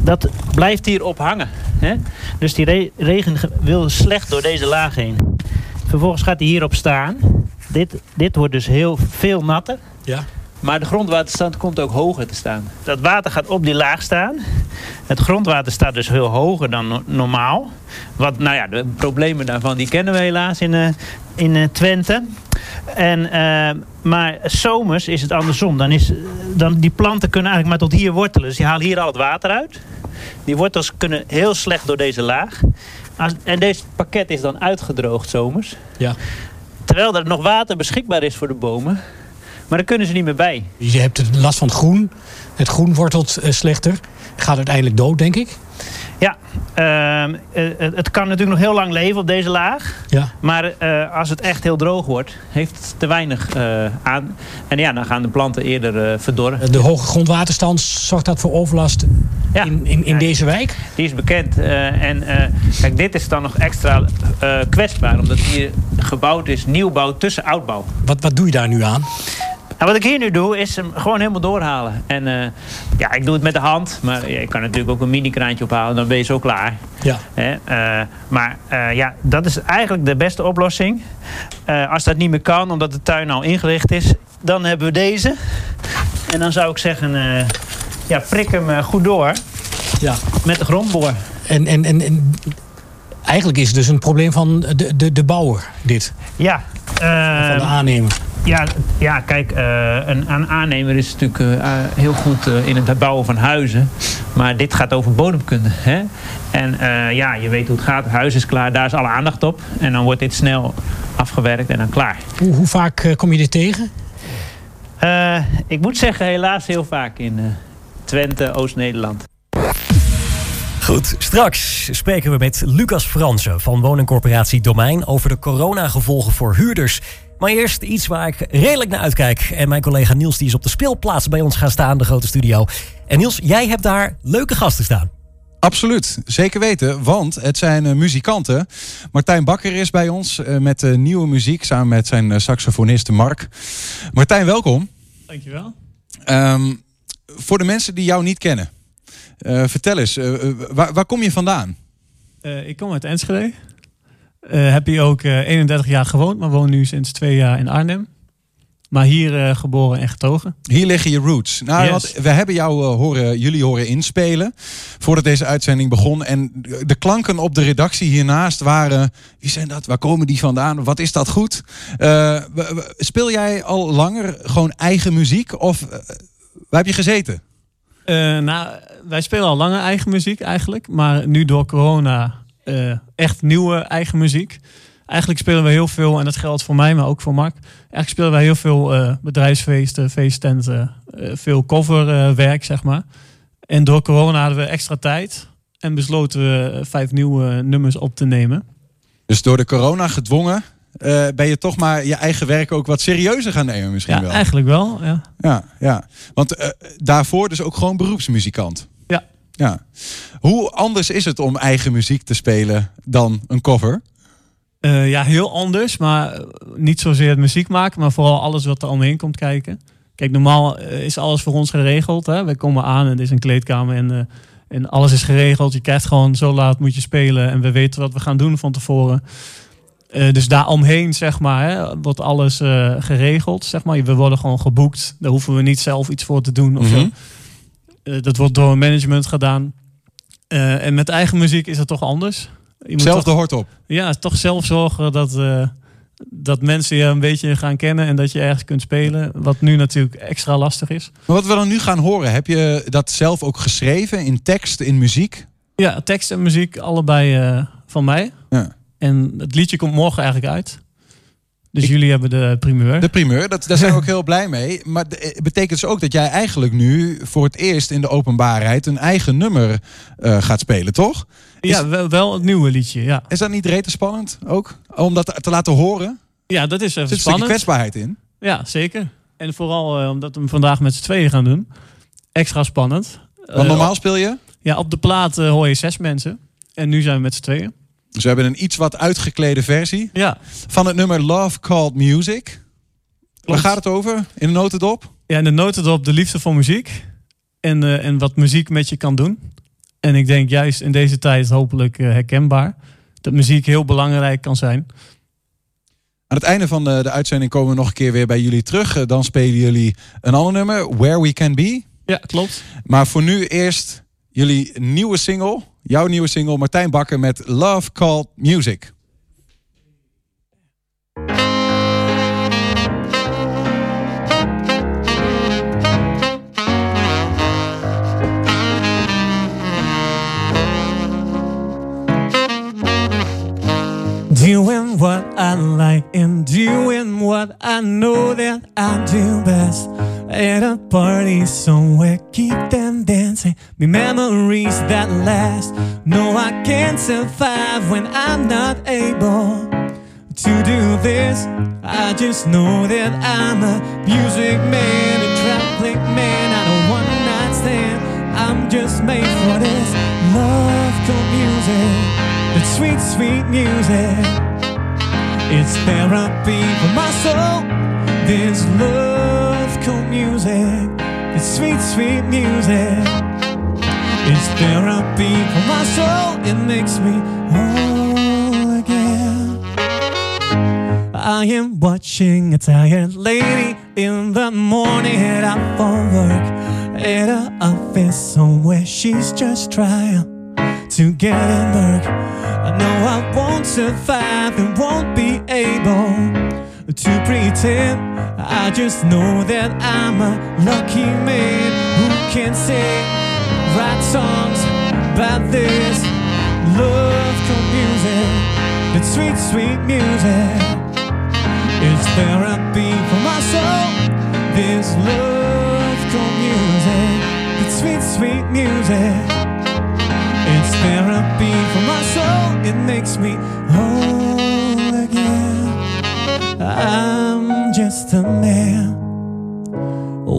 dat blijft hier op hangen. Hè? Dus die re- regen ge- wil slecht door deze laag heen. Vervolgens gaat hij hierop staan. Dit, dit wordt dus heel veel natter. Ja. Maar de grondwaterstand komt ook hoger te staan. Dat water gaat op die laag staan. Het grondwater staat dus heel hoger dan no- normaal. Wat, nou ja, de problemen daarvan die kennen we helaas in, eh, in eh, Twente. En, eh, maar zomers is het andersom. Dan is, dan, die planten kunnen eigenlijk maar tot hier wortelen. Dus die halen hier al het water uit. Die wortels kunnen heel slecht door deze laag. Als, en deze pakket is dan uitgedroogd zomers. Ja. Terwijl er nog water beschikbaar is voor de bomen. Maar daar kunnen ze niet meer bij. Je hebt last van het groen. Het groen wortelt eh, slechter. Gaat uiteindelijk dood, denk ik. Ja, ehm, eh, het het kan natuurlijk nog heel lang leven op deze laag. Ja. Maar eh, als het echt heel droog wordt, heeft het te weinig eh, aan. En ja, dan gaan de planten eerder eh, verdorren. De hoge grondwaterstand zorgt dat voor overlast in, in, in deze wijk? Die is bekend. eh, en eh, kijk, dit is dan nog extra eh, kwetsbaar. Omdat hier gebouwd is nieuwbouw tussen oudbouw. Wat, wat doe je daar nu aan? En wat ik hier nu doe, is hem gewoon helemaal doorhalen. En eh, ja, ik doe het met de hand. Maar ja, ik kan natuurlijk ook een mini-kraantje ophalen. Dan ben je zo klaar. Ja. Hè? eh, maar eh, ja, dat is eigenlijk de beste oplossing. Als dat niet meer kan, omdat de tuin al ingericht is, dan hebben we deze. En dan zou ik zeggen, ja, prik hem goed door. Ja. Met de grondboor. En, en, en, en eigenlijk is het dus een probleem van de, de, de bouwer, dit. Ja. Van de aannemer. Ja, ja kijk, eh, een, een aannemer is natuurlijk eh, eh, heel goed eh, in het bouwen van huizen. Maar dit gaat over bodemkunde. Hè? En eh, ja, je weet hoe het gaat. Het huis is klaar, daar is alle aandacht op. En dan wordt dit snel afgewerkt en dan klaar. Hoe, hoe vaak kom je dit tegen? Eh, ik moet zeggen, helaas heel vaak in eh, Twente, Oost-Nederland. Goed, straks spreken we met Lucas Fransen van woningcorporatie Domein over de coronagevolgen voor huurders. Maar eerst iets waar ik redelijk naar uitkijk. En mijn collega Niels die is op de speelplaats bij ons gaan staan, de grote studio. En Niels, jij hebt daar leuke gasten staan. Absoluut, zeker weten, want het zijn eh, muzikanten. Martijn Bakker is bij ons eh, met eh, nieuwe muziek samen met zijn eh, saxofonist Mark. Martijn, welkom. Dankjewel. Ehm, voor de mensen die jou niet kennen, eh, vertel eens, waar, waar kom je vandaan? Eh, ik kom uit Enschede. Eh, heb hier ook eh, 31 jaar gewoond, maar woon nu sinds twee jaar in Arnhem. Maar hier eh, geboren en getogen. Hier liggen je roots. Nou, Yes. want we hebben jou eh, horen, jullie horen inspelen voordat deze uitzending begon. En de klanken op de redactie hiernaast waren: wie zijn dat? Waar komen die vandaan? Wat is dat goed? Eh, speel jij al langer gewoon eigen muziek? Of eh, waar heb je gezeten? Eh, nou, wij spelen al langer eigen muziek eigenlijk. Maar nu door corona eh, echt nieuwe eigen muziek. Eigenlijk spelen we heel veel, en dat geldt voor mij, maar ook voor Mark. Eigenlijk spelen wij heel veel eh, bedrijfsfeesten, feesttenten, eh, veel coverwerk, zeg maar. En door corona hadden we extra tijd. En besloten we vijf nieuwe nummers op te nemen. Dus door de corona gedwongen, ben je toch maar je eigen werk ook wat serieuzer gaan nemen misschien Ja, wel. eigenlijk wel. Ja. Ja, ja. Want daarvoor dus ook gewoon beroepsmuzikant. Ja. Hoe anders is het om eigen muziek te spelen dan een cover? Eh, ja, heel anders, maar niet zozeer het muziek maken, maar vooral alles wat er omheen komt kijken. Kijk, normaal eh, is alles voor ons geregeld. Hè? Wij komen aan en het is een kleedkamer en, eh, en alles is geregeld. Je krijgt gewoon zo laat moet je spelen en we weten wat we gaan doen van tevoren. Eh, dus daaromheen, zeg maar, hè, wordt alles geregeld. Zeg maar. We worden gewoon geboekt. Daar hoeven we niet zelf iets voor te doen. Of Mhm. zo. Eh, dat wordt door management gedaan. Eh, en met eigen muziek is het toch anders. Je Zelf toch- de hort op. ja, toch zelf zorgen dat, eh, dat mensen je een beetje gaan kennen en dat je ergens kunt spelen. Wat nu natuurlijk extra lastig is. Maar wat we dan nu gaan horen, heb je dat zelf ook geschreven in tekst, in muziek? Ja, tekst en muziek allebei van mij. Ja. En het liedje komt morgen eigenlijk uit. Dus jullie hebben de primeur. De primeur, dat, daar zijn we <laughs> ook heel blij mee. Maar eh, betekent dus ook dat jij eigenlijk nu voor het eerst in de openbaarheid een eigen nummer eh, gaat spelen, toch? Is, ja, wel, wel het nieuwe liedje. Ja. is dat niet rete spannend ook? Om dat te laten horen? ja, dat is even Er zit spannend. kwetsbaarheid in. Ja, zeker. En vooral eh, omdat we hem vandaag met z'n tweeën gaan doen. Extra spannend. Want normaal speel je? Ja, op de plaat hoor je zes mensen. En nu zijn we met z'n tweeën. Dus we hebben een iets wat uitgeklede versie Ja. van het nummer Love Called Music. Waar Klopt. gaat het over in de notendop? Ja, in de notendop de liefde voor muziek. En, eh, en wat muziek met je kan doen. En ik denk juist in deze tijd hopelijk eh, herkenbaar. Dat muziek heel belangrijk kan zijn. Aan het einde van de, de uitzending komen we nog een keer weer bij jullie terug. Eh, Dan spelen jullie een ander nummer, Where We Can Be. Ja, klopt. Maar voor nu eerst jullie nieuwe single, jouw nieuwe single, Martijn Bakker met Love Called Music. Doing what I like and doing what I know that I do best. At a party somewhere, keep them dancing. Be memories that last. No, I can't survive when I'm not able to do this. I just know that I'm a music man, a traveling man, not a one night stand. I'm just made for this sweet, sweet music. It's therapy for my soul. This love cool music. It's sweet, sweet music. It's therapy for my soul. It makes me whole again. I am watching a tired lady in the morning head out for work. At her office somewhere she's just trying to get in work. I know I won't survive and won't be able to pretend. I just know that I'm a lucky man who can sing, write songs about this love music. It's sweet, sweet music. It's therapy for my soul. This love music. It's sweet, sweet music. It's therapy for my soul. It makes me whole again. I'm just a man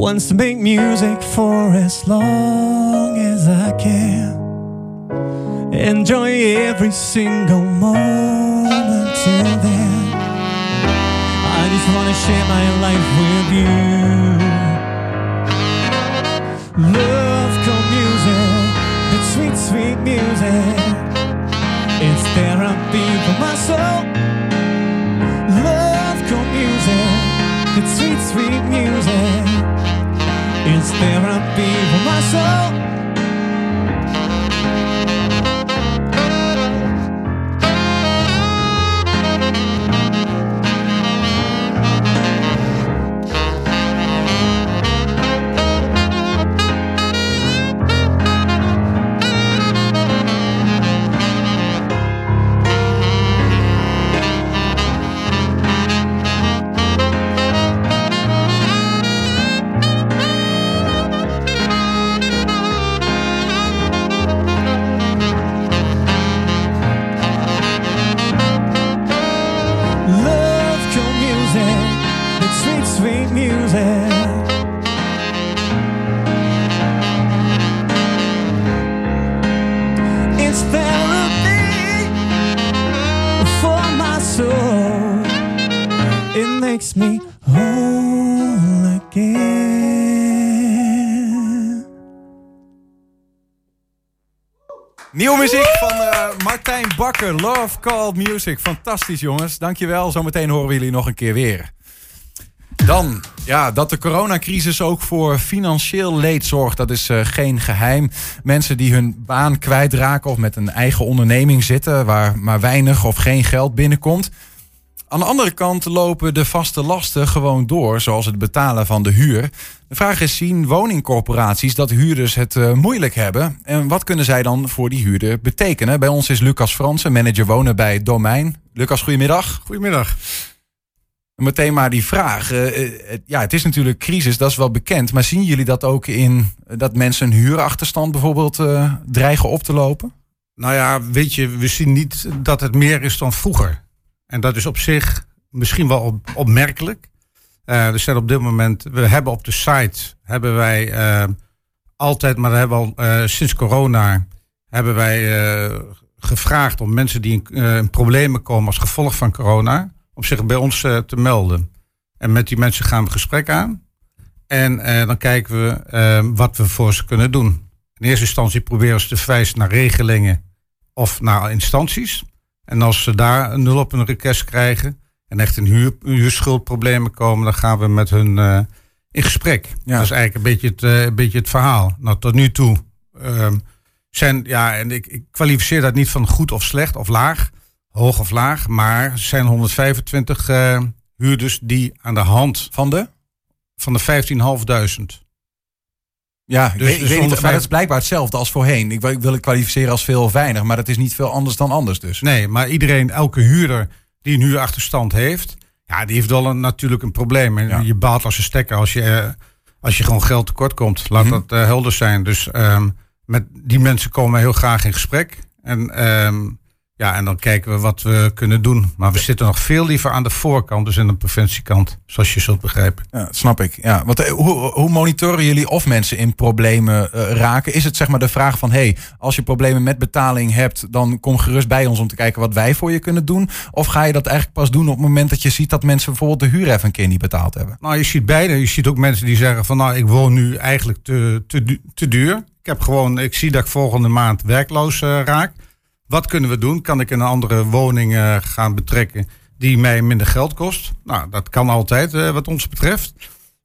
wants to make music for as long as I can. Enjoy every single moment till then. I just wanna share my life with you. Love sweet, music. It's therapy for my soul. Love called music, it's sweet, sweet music. It's therapy for my soul. Love Called Music. Fantastisch jongens, dankjewel. Zometeen horen we jullie nog een keer weer. Dan, ja, dat de coronacrisis ook voor financieel leed zorgt, dat is eh, geen geheim. Mensen die hun baan kwijtraken of met een eigen onderneming zitten... waar maar weinig of geen geld binnenkomt... Aan de andere kant lopen de vaste lasten gewoon door, zoals het betalen van de huur. De vraag is, zien woningcorporaties dat huurders het eh, moeilijk hebben? En wat kunnen zij dan voor die huurder betekenen? Bij ons is Lucas Fransen, manager wonen bij Domein. Lucas, goedemiddag. Goedemiddag. Meteen maar die vraag. eh, eh, ja, het is natuurlijk crisis, dat is wel bekend. Maar zien jullie dat ook in dat mensen een huurachterstand bijvoorbeeld dreigen op te lopen? Nou ja, weet je, we zien niet dat het meer is dan vroeger. En dat is op zich misschien wel op- opmerkelijk. Eh, er zijn op dit moment, we hebben op de site, hebben wij eh, altijd, maar dat hebben al eh, sinds corona, hebben wij gevraagd om mensen die in, in problemen komen als gevolg van corona, om zich bij ons te melden. En met die mensen gaan we gesprek aan. En dan kijken we wat we voor ze kunnen doen. In eerste instantie proberen ze te verwijzen naar regelingen of naar instanties. En als ze daar een nul op hun request krijgen en echt in huur, huurschuldproblemen komen, dan gaan we met hun eh, in gesprek. Dat is eigenlijk een beetje het, eh, een beetje het verhaal. Nou, tot nu toe ehm, zijn, ja, en ik, ik kwalificeer dat niet van goed of slecht of laag, hoog of laag, maar er zijn 125 eh, huurders die aan de hand van de van de 15.500. Ja, Dus- weet, ik dus weet niet, 105 maar dat is blijkbaar hetzelfde als voorheen. Ik wil, ik wil het kwalificeren als veel of weinig, maar dat is niet veel anders dan anders dus. Nee, maar iedereen, elke huurder die een huurachterstand heeft, ja, die heeft wel een, natuurlijk een probleem. En je baalt als een stekker als je, eh, als je gewoon geld tekort komt. Laat Mhm. dat eh, helder zijn. Dus ehm, met die mensen komen we heel graag in gesprek. En, ehm, ja, en dan kijken we wat we kunnen doen. Maar we zitten nog veel liever aan de voorkant, dus aan de preventiekant, zoals je zult begrijpen. Ja, snap ik. Ja, want eh, hoe, hoe monitoren jullie of mensen in problemen eh, raken? Is het zeg maar de vraag van, hey, als je problemen met betaling hebt, dan kom gerust bij ons om te kijken wat wij voor je kunnen doen? Of ga je dat eigenlijk pas doen op het moment dat je ziet dat mensen bijvoorbeeld de huur even een keer niet betaald hebben? Nou, je ziet beide. Je ziet ook mensen die zeggen van nou, ik woon nu eigenlijk te, te, te duur. Ik heb gewoon, ik zie dat ik volgende maand werkloos eh, raak. Wat kunnen we doen? Kan ik een andere woning eh, gaan betrekken die mij minder geld kost? Nou, dat kan altijd eh, wat ons betreft.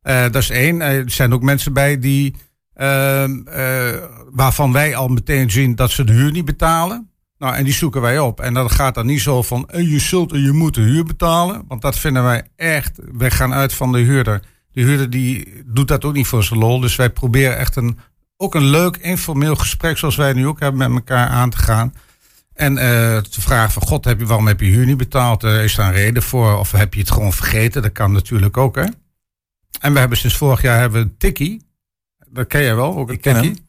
Eh, dat is één. Er zijn ook mensen bij die, ehm, eh, waarvan wij al meteen zien dat ze de huur niet betalen. Nou, en die zoeken wij op. En dan gaat dan niet zo van, je zult en je moet de huur betalen. Want dat vinden wij echt, wij gaan uit van de huurder. De huurder die doet dat ook niet voor zijn lol. Dus wij proberen echt een, ook een leuk informeel gesprek, zoals wij nu ook hebben, met elkaar aan te gaan. En eh, te vragen van, god, heb je, waarom heb je huur niet betaald? Eh, is daar een reden voor? Of heb je het gewoon vergeten? Dat kan natuurlijk ook, hè? En we hebben sinds vorig jaar hebben we een tikkie. Dat ken jij wel, ook een tikkie.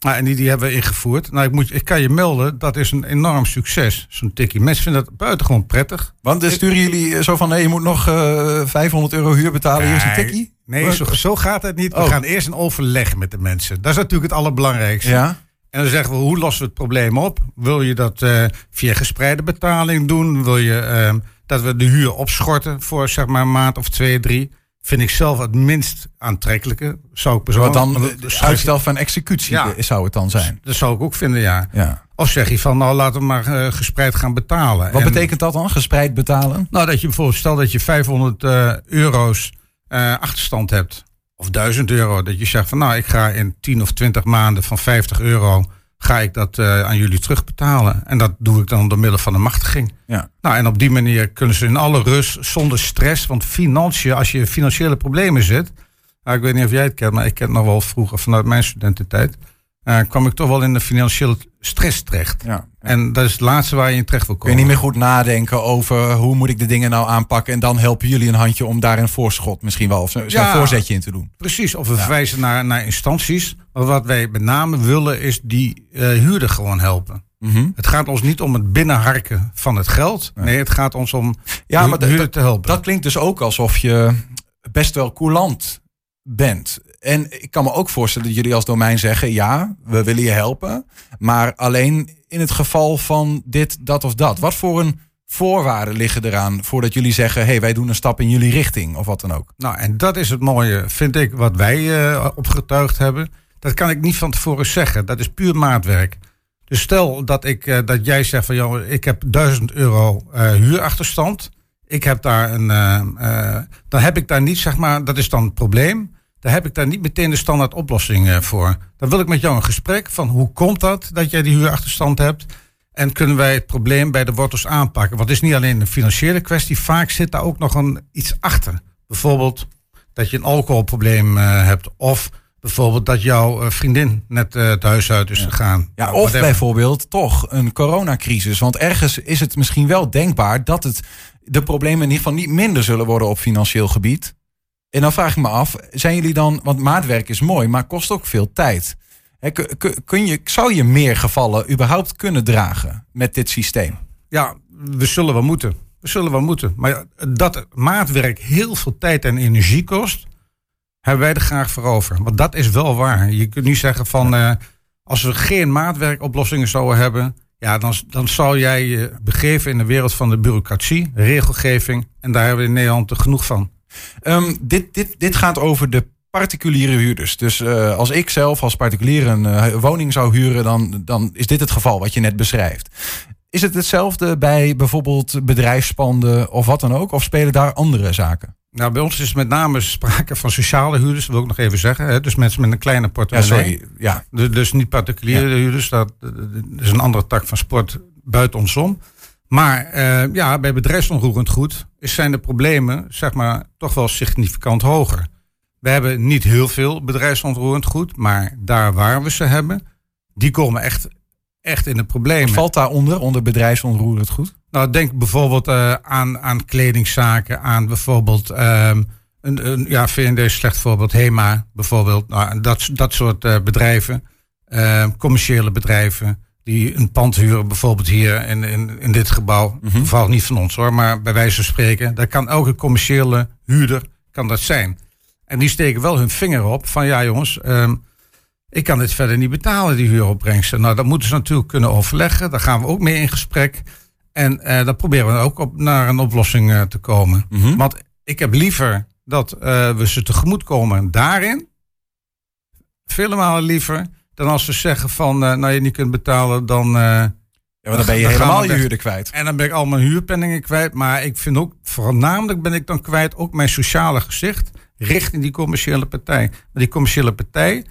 Nou, en die, die hebben we ingevoerd. Nou, ik, moet, ik kan je melden, dat is een enorm succes, zo'n tikkie. Mensen vinden dat buitengewoon prettig. Want dan sturen jullie eh, zo van, nee, je moet nog eh 500 euro huur betalen, hier is een tikkie? Nee, zo, zo gaat het niet. We Oh. gaan eerst een overleg met de mensen. Dat is natuurlijk het allerbelangrijkste. Ja. En dan zeggen we, hoe lossen we het probleem op? Wil je dat eh, via gespreide betaling doen? Wil je eh, dat we de huur opschorten voor zeg maar een maand of twee, drie? Vind ik zelf het minst aantrekkelijke. Zou ik Wat dan eh, de je- uitstel van executie Ja. eh, zou het dan zijn. Dat zou ik ook vinden, ja. Ja. Of zeg je van, nou laten we maar eh, gespreid gaan betalen. Wat En- betekent dat dan, gespreid betalen? nou, dat je bijvoorbeeld, stel dat je 500 eh, euro's eh, achterstand hebt, of 1000 euro, dat je zegt van nou, ik ga in 10 of 20 maanden van 50 euro, ga ik dat eh, aan jullie terugbetalen. En dat doe ik dan door middel van een machtiging. Ja. Nou, en op die manier kunnen ze in alle rust, zonder stress, want financiën, als je in financiële problemen zit, nou, ik weet niet of jij het kent, maar ik ken het nog wel vroeger vanuit mijn studententijd, eh, kwam ik toch wel in de financiële stress terecht. Ja. En dat is het laatste waar je in terecht wil Kun je komen. niet meer goed nadenken over hoe moet ik de dingen nou aanpakken. En dan helpen jullie een handje om daar een voorschot misschien wel. Of Ja. voorzetje in te doen. Precies, of we verwijzen naar, naar instanties. Maar wat wij met name willen is die eh, huurder gewoon helpen. Mhm. Het gaat ons niet om het binnenharken van het geld. Nee, het gaat ons om Ja, de maar te helpen. dat klinkt dus ook alsof je best wel coulant bent. En ik kan me ook voorstellen dat jullie als domein zeggen: ja, we willen je helpen. Maar alleen in het geval van dit, dat of dat. Wat voor een voorwaarden liggen eraan voordat jullie zeggen: hey, wij doen een stap in jullie richting of wat dan ook? Nou, en dat is het mooie, vind ik, wat wij eh, opgetuigd hebben. Dat kan ik niet van tevoren zeggen. Dat is puur maatwerk. Dus stel dat, ik, eh, dat jij zegt van, joh, ik heb 1000 euro eh, huurachterstand. Ik heb daar een, dan heb ik daar niet, zeg maar, dat is dan het probleem. Daar heb ik daar niet meteen de standaard oplossing eh, voor. Dan wil ik met jou een gesprek van hoe komt dat dat jij die huurachterstand hebt. En kunnen wij het probleem bij de wortels aanpakken? Want het is niet alleen een financiële kwestie, vaak zit daar ook nog een, iets achter. Bijvoorbeeld dat je een alcoholprobleem eh, hebt. Of bijvoorbeeld dat jouw eh, vriendin net eh, het huis uit is gegaan. Ja, of whatever. bijvoorbeeld toch een coronacrisis. Want ergens is het misschien wel denkbaar dat het de problemen in ieder geval niet minder zullen worden op financieel gebied. En dan vraag ik me af, zijn jullie dan, want maatwerk is mooi, maar kost ook veel tijd. Kun- je, zou je meer gevallen überhaupt kunnen dragen met dit systeem? Ja, we zullen wel moeten. We zullen wel moeten. Maar dat maatwerk heel veel tijd en energie kost, hebben wij er graag voor over. Want dat is wel waar. Je kunt niet zeggen van, eh, als we geen maatwerkoplossingen zouden hebben, Ja, dan, dan zou jij je begeven in de wereld van de bureaucratie, regelgeving. En daar hebben we in Nederland er genoeg van. Ehm, dit, dit, dit gaat over de particuliere huurders. Dus eh, als ik zelf als particulier een eh, woning zou huren, dan, dan is dit het geval wat je net beschrijft. Is het hetzelfde bij bijvoorbeeld bedrijfspanden of wat dan ook? Of spelen daar andere zaken? Nou, bij ons is met name sprake van sociale huurders, dat wil ik nog even zeggen. Hè? Dus mensen met een kleine portemonnee. Ja, sorry. Ja. Dus, dus niet particuliere huurders, dat, dat is een andere tak van sport buiten ons om. Maar eh, ja, bij bedrijfsonroerend goed is, zijn de problemen zeg maar, toch wel significant hoger. We hebben niet heel veel bedrijfsonroerend goed, maar daar waar we ze hebben, die komen echt, echt in de problemen. Wat valt daaronder, onder bedrijfsonroerend goed? Nou, denk bijvoorbeeld uh, aan, aan kledingzaken, aan bijvoorbeeld um, een, een, ja, VND slecht voorbeeld, HEMA bijvoorbeeld. Nou, dat, dat soort uh, bedrijven, uh, commerciële bedrijven, die een pand huren, bijvoorbeeld hier in, in, in dit gebouw. Mm -hmm. Niet van ons hoor, maar bij wijze van spreken. Daar kan elke commerciële huurder kan dat zijn. En die steken wel hun vinger op van ja jongens, um, ik kan dit verder niet betalen, die huuropbrengsten. Nou, dat moeten ze natuurlijk kunnen overleggen. Daar gaan we ook mee in gesprek. En uh, dan proberen we ook op, naar een oplossing uh, te komen. Mm -hmm. Want ik heb liever dat uh, we ze tegemoet komen daarin. Vele malen liever dan als ze zeggen van, nou je niet kunt betalen, dan... ja, maar dan ben je dan helemaal je huurder kwijt. En dan ben ik al mijn huurpenningen kwijt. Maar ik vind ook, voornamelijk ben ik dan kwijt ook mijn sociale gezicht richting die commerciële partij. Maar die commerciële partij,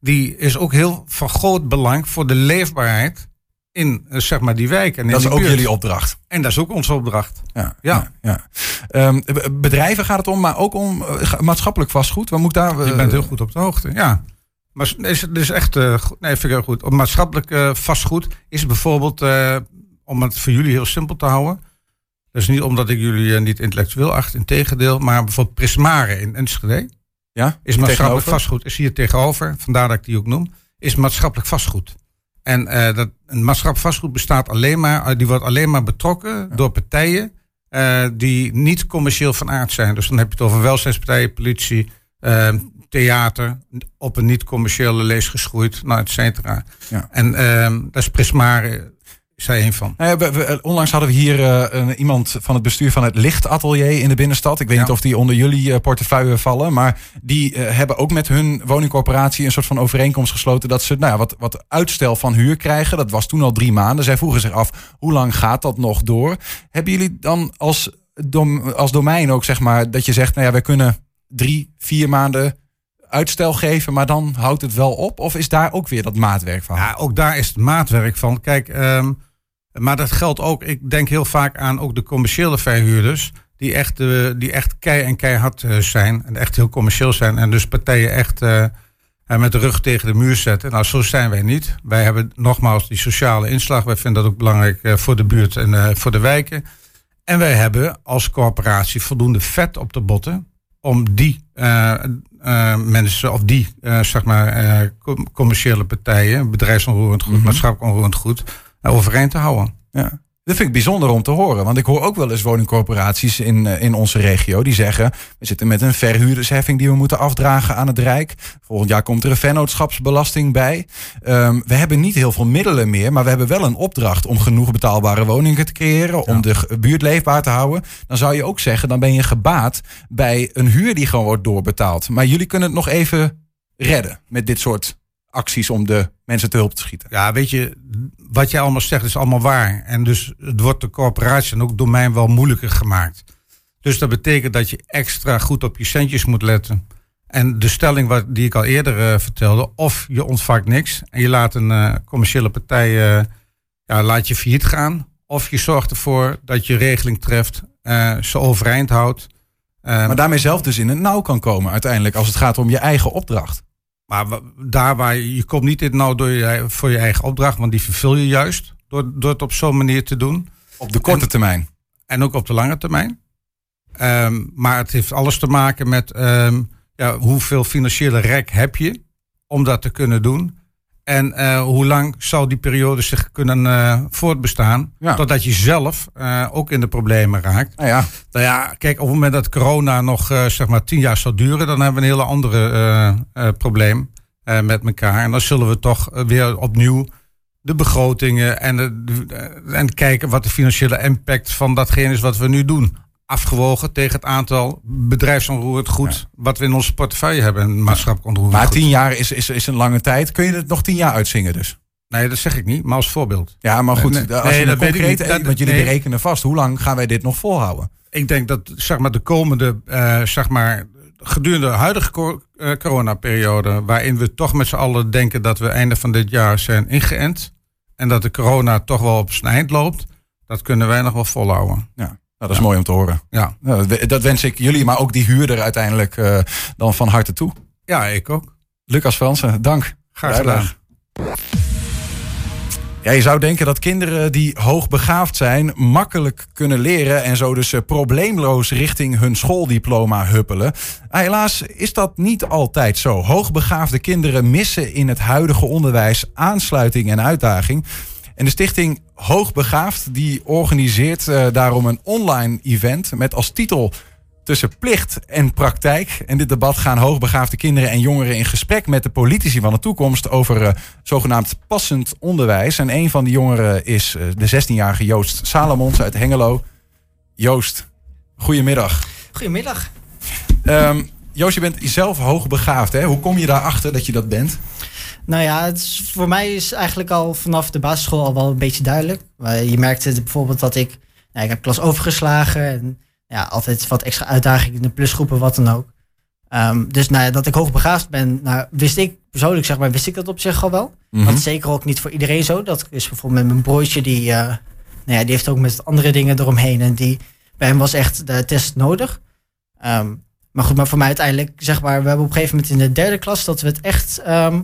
die is ook heel van groot belang voor de leefbaarheid in zeg maar die wijk. En dat is ook buurt. jullie opdracht. En dat is ook onze opdracht. Ja, ja. ja, ja. Um, bedrijven gaat het om, maar ook om maatschappelijk vastgoed. Wat moet daar? Uh, Je bent heel goed op de hoogte. Ja. Maar is, het is echt, uh, nee, vind ik heel goed. Op maatschappelijk vastgoed is bijvoorbeeld, om het voor jullie heel simpel te houden. Dat is niet omdat ik jullie niet intellectueel acht, in tegendeel, maar bijvoorbeeld Prismare in Enschede. Ja, is maatschappelijk vastgoed. Is hier tegenover, vandaar dat ik die ook noem. Is maatschappelijk vastgoed. En dat, een maatschappelijk vastgoed bestaat alleen maar, die wordt alleen maar betrokken ja. door partijen die niet commercieel van aard zijn. Dus dan heb je het over welzijnspartijen, politie, theater, op een niet-commerciële lees geschroeid, nou, et cetera. Ja. En dat is Prismare is hij een van. Nou ja, we, we, onlangs hadden we hier uh, een, iemand van het bestuur van het Lichtatelier in de binnenstad. Ik weet ja. niet of die onder jullie uh, portefeuille vallen. Maar die uh, hebben ook met hun woningcorporatie een soort van overeenkomst gesloten. Dat ze nou ja, wat, wat uitstel van huur krijgen. Dat was toen al drie maanden. Zij vroegen zich af, hoe lang gaat dat nog door? Hebben jullie dan als, dom, als domein ook zeg maar dat je zegt, nou ja, wij kunnen drie, vier maanden uitstel geven, maar dan houdt het wel op? Of is daar ook weer dat maatwerk van? Ja, ook daar is het maatwerk van. Kijk, um, maar dat geldt ook, ik denk heel vaak aan ook de commerciële verhuurders, die echt, uh, die echt kei en keihard uh, zijn en echt heel commercieel zijn en dus partijen echt uh, met de rug tegen de muur zetten. Nou, zo zijn wij niet. Wij hebben nogmaals die sociale inslag. Wij vinden dat ook belangrijk voor de buurt en voor de wijken. En wij hebben als corporatie voldoende vet op de botten om die uh, mensen of die uh, zeg maar commerciële partijen, bedrijfsonroerend goed, mm -hmm. maatschappelijk onroerend goed, overeind te houden. Ja. Dat vind ik bijzonder om te horen. Want ik hoor ook wel eens woningcorporaties in, in onze regio die zeggen: we zitten met een verhuurdersheffing die we moeten afdragen aan het Rijk. Volgend jaar komt er een vennootschapsbelasting bij. Um, we hebben niet heel veel middelen meer, maar we hebben wel een opdracht om genoeg betaalbare woningen te creëren, ja. om de buurt leefbaar te houden. Dan zou je ook zeggen: dan ben je gebaat bij een huur die gewoon wordt doorbetaald. Maar jullie kunnen het nog even redden met dit soort acties om de mensen te hulp te schieten. Ja, weet je, wat jij allemaal zegt is allemaal waar. En dus het wordt de corporatie en ook domein wel moeilijker gemaakt. Dus dat betekent dat je extra goed op je centjes moet letten. En de stelling wat, die ik al eerder uh, vertelde, of je ontvangt niks en je laat een uh, commerciële partij uh, ja, laat je failliet gaan, of je zorgt ervoor dat je regeling treft, ze overeind houdt. maar daarmee zelf dus in het nauw kan komen uiteindelijk als het gaat om je eigen opdracht. Maar daar waar je, je komt niet in nou door je, voor je eigen opdracht, want die vervul je juist door, door het op zo'n manier te doen. Op de korte en, termijn. En ook op de lange termijn. Um, maar het heeft alles te maken met um, ja, hoeveel financiële rek heb je om dat te kunnen doen. En uh, hoe lang zou die periode zich kunnen uh, voortbestaan? Ja. Totdat je zelf uh, ook in de problemen raakt. Nou ja. Nou ja, kijk, op het moment dat corona nog zeg maar tien jaar zou duren, dan hebben we een hele andere probleem met elkaar. En dan zullen we toch weer opnieuw de begrotingen en, de- en kijken wat de financiële impact van datgene is wat we nu doen. Afgewogen tegen het aantal bedrijfsonroerend goed wat we in onze portefeuille hebben. En maatschappelijk onroerend Maar goed. tien jaar is, is, is een lange tijd. Kun je het nog tien jaar uitzingen dus? Nee, dat zeg ik niet, maar als voorbeeld. Ja, maar goed, Nee, als nee, je dat niet. Dat- want jullie nee. berekenen vast. Hoe lang gaan wij dit nog volhouden? Ik denk dat zeg maar, de komende, eh, zeg maar, gedurende de huidige eh, coronaperiode, waarin we toch met z'n allen denken dat we einde van dit jaar zijn ingeënt en dat de corona toch wel op zijn eind loopt, dat kunnen wij nog wel volhouden. Ja. Nou, dat is mooi om te horen. Ja. Nou, dat- wens ik jullie, maar ook die huurder uiteindelijk eh, dan van harte toe. Ja, ik ook. Lucas Fransen, dank. Graag gedaan. Ja, je zou denken dat kinderen die hoogbegaafd zijn makkelijk kunnen leren en zo dus eh, probleemloos richting hun schooldiploma huppelen. Ah, helaas is dat niet altijd zo. Hoogbegaafde kinderen missen in het huidige onderwijs aansluiting en uitdaging. En de stichting Hoogbegaafd die organiseert eh, daarom een online event met als titel tussen plicht en praktijk. En dit debat gaan hoogbegaafde kinderen en jongeren in gesprek met de politici van de toekomst over eh, zogenaamd passend onderwijs. En een van die jongeren is eh, de 16-jarige Joost Salomons uit Hengelo. Joost, goedemiddag. Goedemiddag. Ehm, Joost, je bent zelf hoogbegaafd. Hè? Hoe kom je daarachter dat je dat bent? Nou ja, het is, voor mij is eigenlijk al vanaf de basisschool al wel een beetje duidelijk. Maar je merkte bijvoorbeeld dat ik, nou, ik heb klas overgeslagen en ja, altijd wat extra uitdagingen in de plusgroepen, wat dan ook. Ehm, dus nou ja, dat ik hoogbegaafd ben, nou, wist ik persoonlijk zeg maar, wist ik dat op zich al wel. Mhm. Dat is zeker ook niet voor iedereen zo. Dat is bijvoorbeeld met mijn broertje, die, eh, nou ja, die heeft ook met andere dingen eromheen. En die, bij hem was echt de test nodig. Ehm, maar goed, maar voor mij uiteindelijk, zeg maar, we hebben op een gegeven moment in de derde klas dat we het echt, ehm, eh, eh,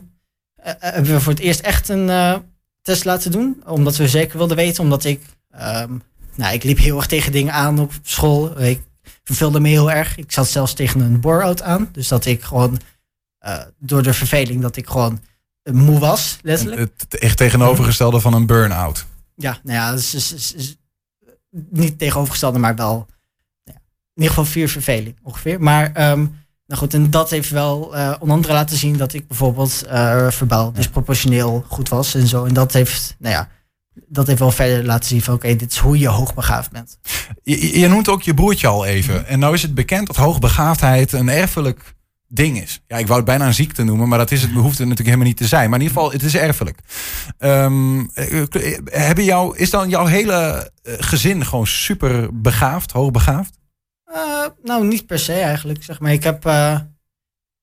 hebben we voor het eerst echt een eh, test laten doen. Omdat we zeker wilden weten, omdat ik, ehm, nou, ik liep heel erg tegen dingen aan op school. Ik verveelde me heel erg. Ik zat zelfs tegen een bore-out aan. Dus dat ik gewoon, eh, door de verveling, dat ik gewoon eh, moe was, letterlijk. Het echt tegenovergestelde van een burn-out. Ja, nou ja, dat is, is- is- is niet tegenovergestelde, maar wel nou ja, in ieder geval vier verveling ongeveer. Maar ehm, nou goed, en dat heeft wel eh onder andere laten zien dat ik bijvoorbeeld eh verbaal disproportioneel goed was en zo. En dat heeft, nou ja, dat heeft wel verder laten zien van oké, dit is hoe je hoogbegaafd bent. Je, noemt ook je broertje al even. En nou is het bekend dat hoogbegaafdheid een erfelijk ding is. Ja, ik wou het bijna een ziekte noemen, maar dat is het, hoeft het natuurlijk helemaal niet te zijn. Maar in ieder geval, het is erfelijk. Ehm, eh, hebben jou, is dan jouw hele gezin gewoon super begaafd, hoogbegaafd? Eh, nou, niet per se eigenlijk. Zeg maar, ik heb. ik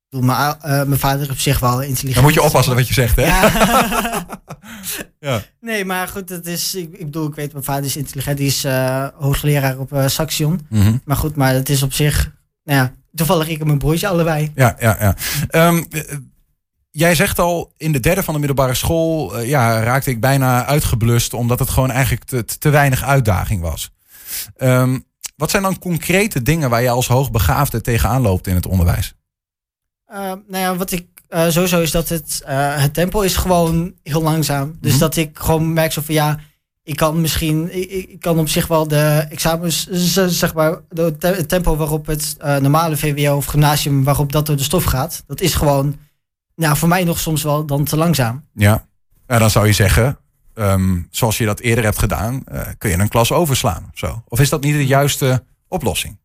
bedoel, mijn, eh, mijn vader op zich wel intelligent. Dan moet je oppassen wat je zegt, hè? Ja. <laughs> Ja. Nee, maar goed, het is, ik, ik bedoel, ik weet, mijn vader is intelligent. Die is hoogleraar op Saxion. Mhm. Maar goed, maar het is op zich, nou ja, toevallig ik en mijn broertje allebei. Ja, ja, ja. Ehm, eh, jij zegt al, in de derde van de middelbare school ja, raakte ik bijna uitgeblust, omdat het gewoon eigenlijk te, te- weinig uitdaging was. Ehm, wat zijn dan concrete dingen waar je als hoogbegaafde tegenaan loopt in het onderwijs? Eh, nou ja, wat ik eh, sowieso is dat het, eh, het tempo is gewoon heel langzaam. Dus dat ik gewoon merk zo van ja, ik kan misschien, ik, ik kan op zich wel de examens, zeg maar, te- het tempo waarop het eh, normale VWO of gymnasium, waarop dat door de stof gaat, dat is gewoon, nou, voor mij nog soms wel dan te langzaam. Ja, ja dan zou je zeggen, ehm, zoals je dat eerder hebt gedaan, eh, kun je een klas overslaan of zo. Of is dat niet de juiste oplossing?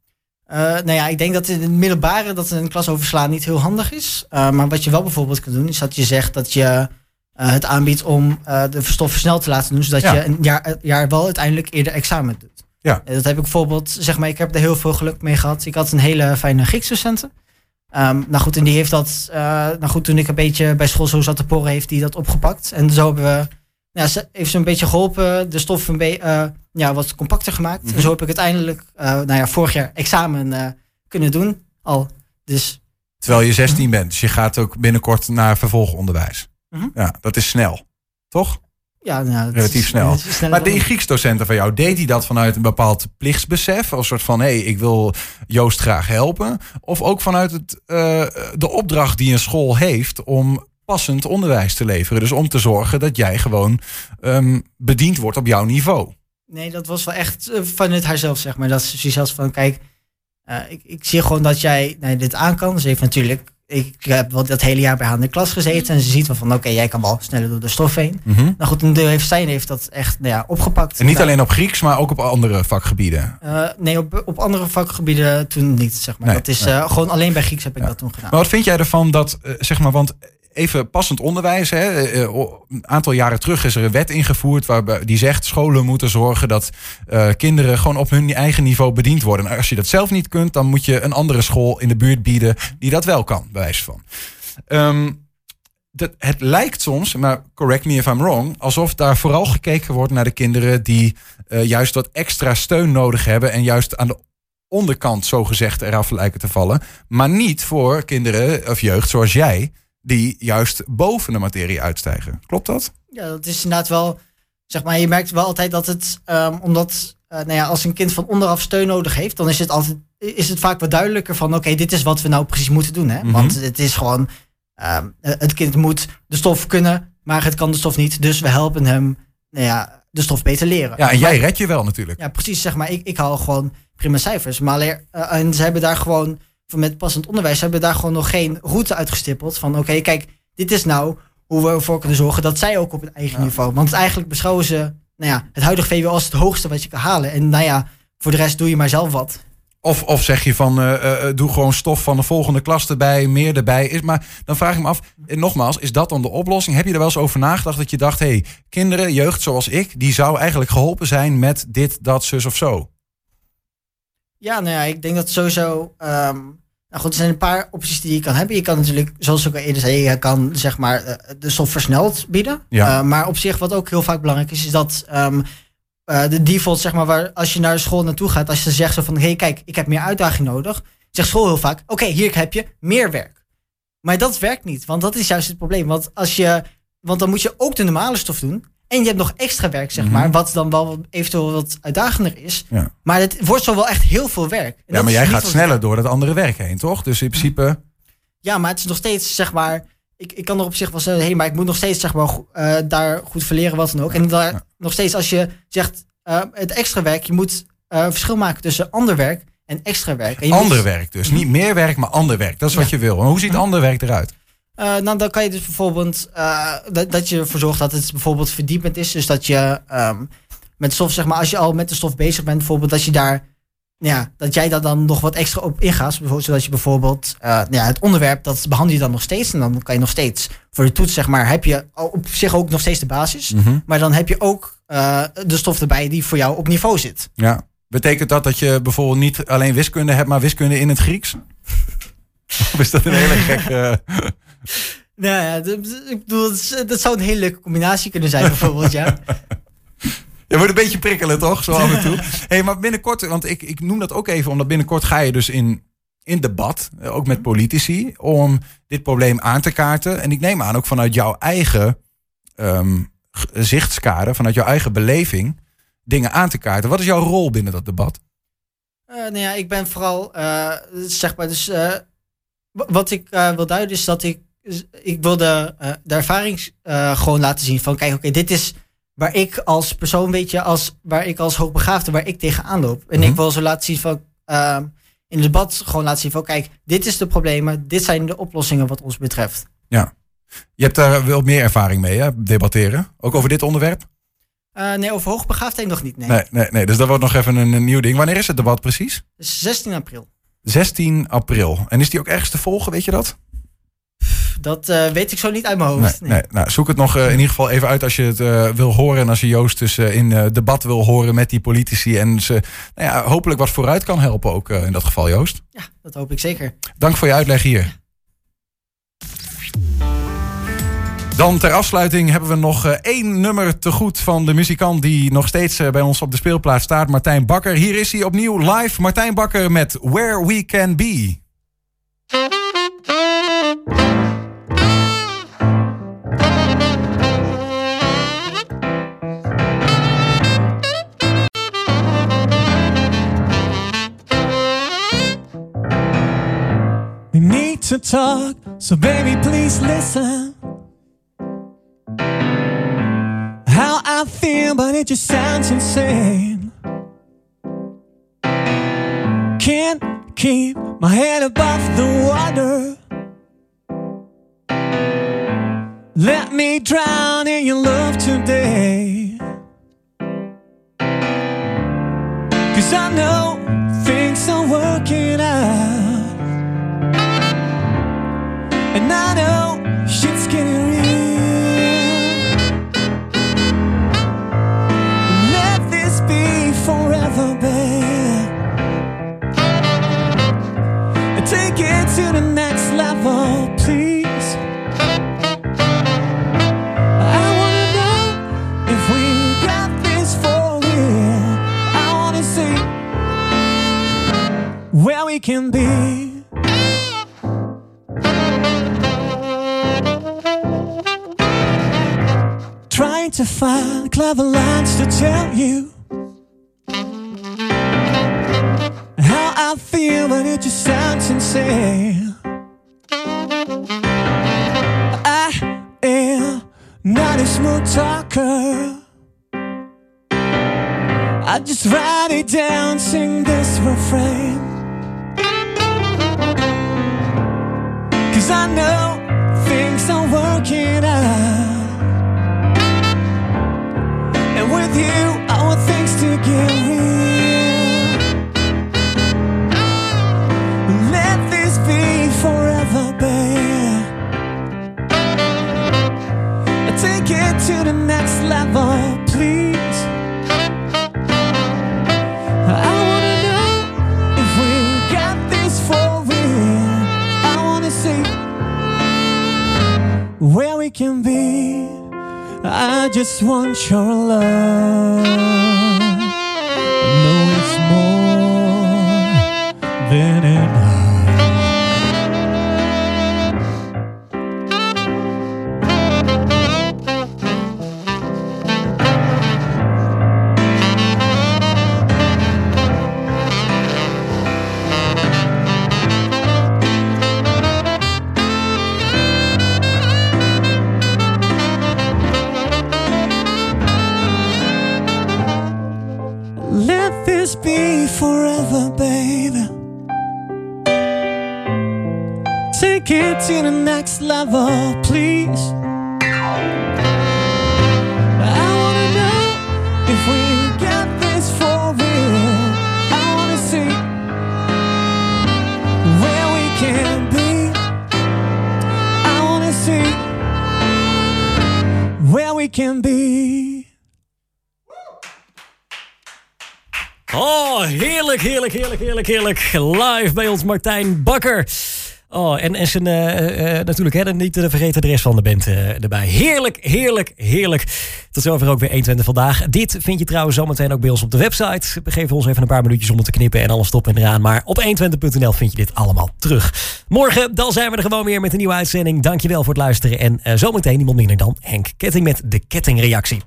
Eh, nou ja, ik denk dat in het middelbare dat een klas overslaan niet heel handig is. Eh, maar wat je wel bijvoorbeeld kan doen, is dat je zegt dat je het aanbiedt om de stof versneld te laten doen, zodat Ja. je een jaar, jaar wel uiteindelijk eerder examen doet. Ja. Dat heb ik bijvoorbeeld, zeg maar, ik heb er heel veel geluk mee gehad. Ik had een hele fijne Grieks-docenten. Ehm, nou goed, en die heeft dat, nou goed, toen ik een beetje bij school zo zat te porren, heeft die dat opgepakt. En zo hebben we, ja, ze heeft ze een beetje geholpen, de stof een beetje, eh, ja, wat compacter gemaakt. Mhm. En zo heb ik uiteindelijk, eh, nou ja, vorig jaar examen eh, kunnen doen al. Dus Terwijl je 16 bent, dus je gaat ook binnenkort naar vervolgonderwijs. Mhm. Ja, dat is snel, toch? ja, nou, Relatief is- snel. is Maar die Grieksdocenten van jou, deed hij dat vanuit een bepaald plichtsbesef? Als een soort van, hé, ik wil Joost graag helpen. Of ook vanuit het, de opdracht die een school heeft om passend onderwijs te leveren. Dus om te zorgen dat jij gewoon ehm, bediend wordt op jouw niveau. Nee, dat was wel echt eh, vanuit haarzelf, zeg maar. Dat ze zelfs van, kijk, eh, ik, ik zie gewoon dat jij nee, dit aan kan. Ze heeft natuurlijk ik heb wel dat hele jaar bij haar in de klas gezeten. En ze ziet wel van, oké, jij kan wel sneller door de stof heen. Mhm. Nou goed, en de heeft zij heeft dat echt nou ja, opgepakt. En niet Nou, alleen op Grieks, maar ook op andere vakgebieden. eh, nee, op, op andere vakgebieden toen niet, zeg maar. Nee, dat is nee. gewoon alleen bij Grieks heb ik dat toen gedaan. Maar wat vind jij ervan dat, zeg maar, want even passend onderwijs, hè, eh, eh, een aantal jaren terug is er een wet ingevoerd waarbij die zegt scholen moeten zorgen dat eh, kinderen gewoon op hun eigen niveau bediend worden. En als je dat zelf niet kunt, dan moet je een andere school in de buurt bieden die dat wel kan, bij wijze van. Ehm, dat, het lijkt soms, maar correct me if I'm wrong, alsof daar vooral gekeken wordt naar de kinderen die juist wat extra steun nodig hebben en juist aan de onderkant zogezegd eraf lijken te vallen. Maar niet voor kinderen of jeugd zoals jij, die juist boven de materie uitstijgen. Klopt dat? Ja, dat is inderdaad wel, zeg maar, je merkt wel altijd dat het, ehm, omdat, eh, nou ja, als een kind van onderaf steun nodig heeft, dan is het altijd, is het vaak wat duidelijker van, oké, dit is wat we nou precies moeten doen, hè? Mhm. Want het is gewoon, ehm, het kind moet de stof kunnen, maar het kan de stof niet, dus we helpen hem, nou ja, de stof beter leren. Ja, en jij red je wel natuurlijk. Ja, precies, zeg maar, ik, ik haal gewoon prima cijfers, maar eh, en ze hebben daar gewoon, van met passend onderwijs, hebben daar gewoon nog geen route uitgestippeld van, oké, kijk, dit is nou hoe we ervoor kunnen zorgen dat zij ook op het eigen niveau. Want eigenlijk beschouwen ze nou ja, het huidige VWO als het hoogste wat je kan halen. En nou ja, voor de rest doe je maar zelf wat. Of, of zeg je van, eh, eh, doe gewoon stof van de volgende klas erbij, meer erbij. Is, maar dan vraag ik me af, en nogmaals, is dat dan de oplossing? Heb je er wel eens over nagedacht dat je dacht, hé, hey, kinderen, jeugd zoals ik, die zou eigenlijk geholpen zijn met dit, dat, zus of zo? Ja, nou ja, ik denk dat sowieso. ehm, nou goed, er zijn een paar opties die je kan hebben. Je kan natuurlijk, zoals ik al eerder zei, je kan zeg maar eh, de stof versneld bieden. Ja. Eh, maar op zich, wat ook heel vaak belangrijk is, is dat ehm, eh, de default, zeg maar, waar als je naar school naartoe gaat, als je zegt zo van, hé, hey, kijk, ik heb meer uitdaging nodig, zegt school heel vaak, oké, hier heb je meer werk. Maar dat werkt niet, want dat is juist het probleem. Want als je, want dan moet je ook de normale stof doen. En je hebt nog extra werk, zeg Mhm. maar, wat dan wel eventueel wat uitdagender is. Ja. Maar het wordt zo wel echt heel veel werk. En Ja, maar jij gaat sneller door dat andere werk heen, toch? Dus in principe, Ja, maar het is nog steeds, zeg maar... Ik, ik kan er op zich wel zeggen, hé, maar ik moet nog steeds, zeg maar, eh, daar goed verleren, wat dan ook. En daar nog steeds, als je zegt, eh, het extra werk, je moet eh, verschil maken tussen ander werk en extra werk. En ander moet- werk dus. Niet meer werk, maar ander werk. Dat is wat je wil. En hoe ziet ander werk eruit? Eh, nou, dan kan je dus bijvoorbeeld eh, dat, dat je ervoor zorgt dat het bijvoorbeeld verdiepend is. Dus dat je ehm, met stof, zeg maar, als je al met de stof bezig bent, bijvoorbeeld dat je daar, ja, dat jij daar dan nog wat extra op ingaat. Bijvoorbeeld, zodat je bijvoorbeeld, eh, nou ja, het onderwerp, dat behandel je dan nog steeds. En dan kan je nog steeds voor de toets, zeg maar, heb je op zich ook nog steeds de basis. Mhm. Maar dan heb je ook de stof erbij die voor jou op niveau zit. Ja. Betekent dat dat je bijvoorbeeld niet alleen wiskunde hebt, maar wiskunde in het Grieks? <laughs> Of is dat een hele gekke... <laughs> Nou ja, ik bedoel, dat, zou een hele leuke combinatie kunnen zijn, bijvoorbeeld, ja. <laughs> Je wordt een beetje prikkelen, toch? Zo af en toe. hey, maar binnenkort, want ik, ik noem dat ook even, omdat binnenkort ga je dus in, in debat, eh, ook met politici, om dit probleem aan te kaarten. En ik neem aan ook vanuit jouw eigen zichtskader, vanuit jouw eigen beleving, dingen aan te kaarten. Wat is jouw rol binnen dat debat? Eh, nou ja, ik ben vooral, eh, zeg maar, dus wat ik wil duiden is dat ik, ik wil de, eh, de ervaring eh, gewoon laten zien van, kijk, oké, dit is waar ik als persoon, weet je, als, waar ik als hoogbegaafde, waar ik tegenaan loop. En Mhm. ik wil zo laten zien van, eh, in het debat gewoon laten zien van, kijk, dit is de problemen, dit zijn de oplossingen wat ons betreft. Ja. Je hebt daar wel meer ervaring mee, hè? Debatteren. Ook over dit onderwerp? Eh, nee, over hoogbegaafdheid nog niet, nee. Nee, nee, nee. Dus dat wordt nog even een, een nieuw ding. Wanneer is het debat precies? Dus 16 april. 16 april. En is die ook ergens te volgen, weet je dat? Dat eh, weet ik zo niet uit mijn hoofd. Nee, nee. Nou, zoek het nog eh, in ieder geval even uit als je het eh, wil horen. En als je Joost dus in debat wil horen met die politici. En ze nou ja, hopelijk wat vooruit kan helpen ook in dat geval, Joost. Ja, dat hoop ik zeker. Dank voor je uitleg hier. Dan ter afsluiting hebben we nog één nummer te goed van de muzikant die nog steeds bij ons op de speelplaats staat, Martijn Bakker. Hier is hij opnieuw live, Martijn Bakker met Where We Can Be. talk, so baby, please listen. How I feel, but it just sounds insane. Can't keep my head above the water. Let me drown in your love today. And I know getting real. Let this be forever, babe. Take it to the next level, please. I wanna know if we got this for real. I wanna see where we can be. Trying to find clever lines to tell you how I feel, but it just sounds insane. I am not a smooth talker. I just write it down, sing this refrain. Cause I know things are working out with you, I want things to give just want your love. Heerlijk, heerlijk. Live bij ons Martijn Bakker. Oh, en, en zijn, eh, eh, natuurlijk hè, niet te vergeten de rest van de band eh, erbij. Heerlijk, heerlijk, heerlijk. Tot zover ook weer 21 vandaag. Dit vind je trouwens zometeen ook bij ons op de website. We geven ons even een paar minuutjes om het te knippen en alles stoppen en eraan. Maar op 120.nl vind je dit allemaal terug. Morgen, dan zijn we er gewoon weer met een nieuwe uitzending. Dankjewel voor het luisteren. En zometeen niemand minder dan Henk Ketting met de kettingreactie.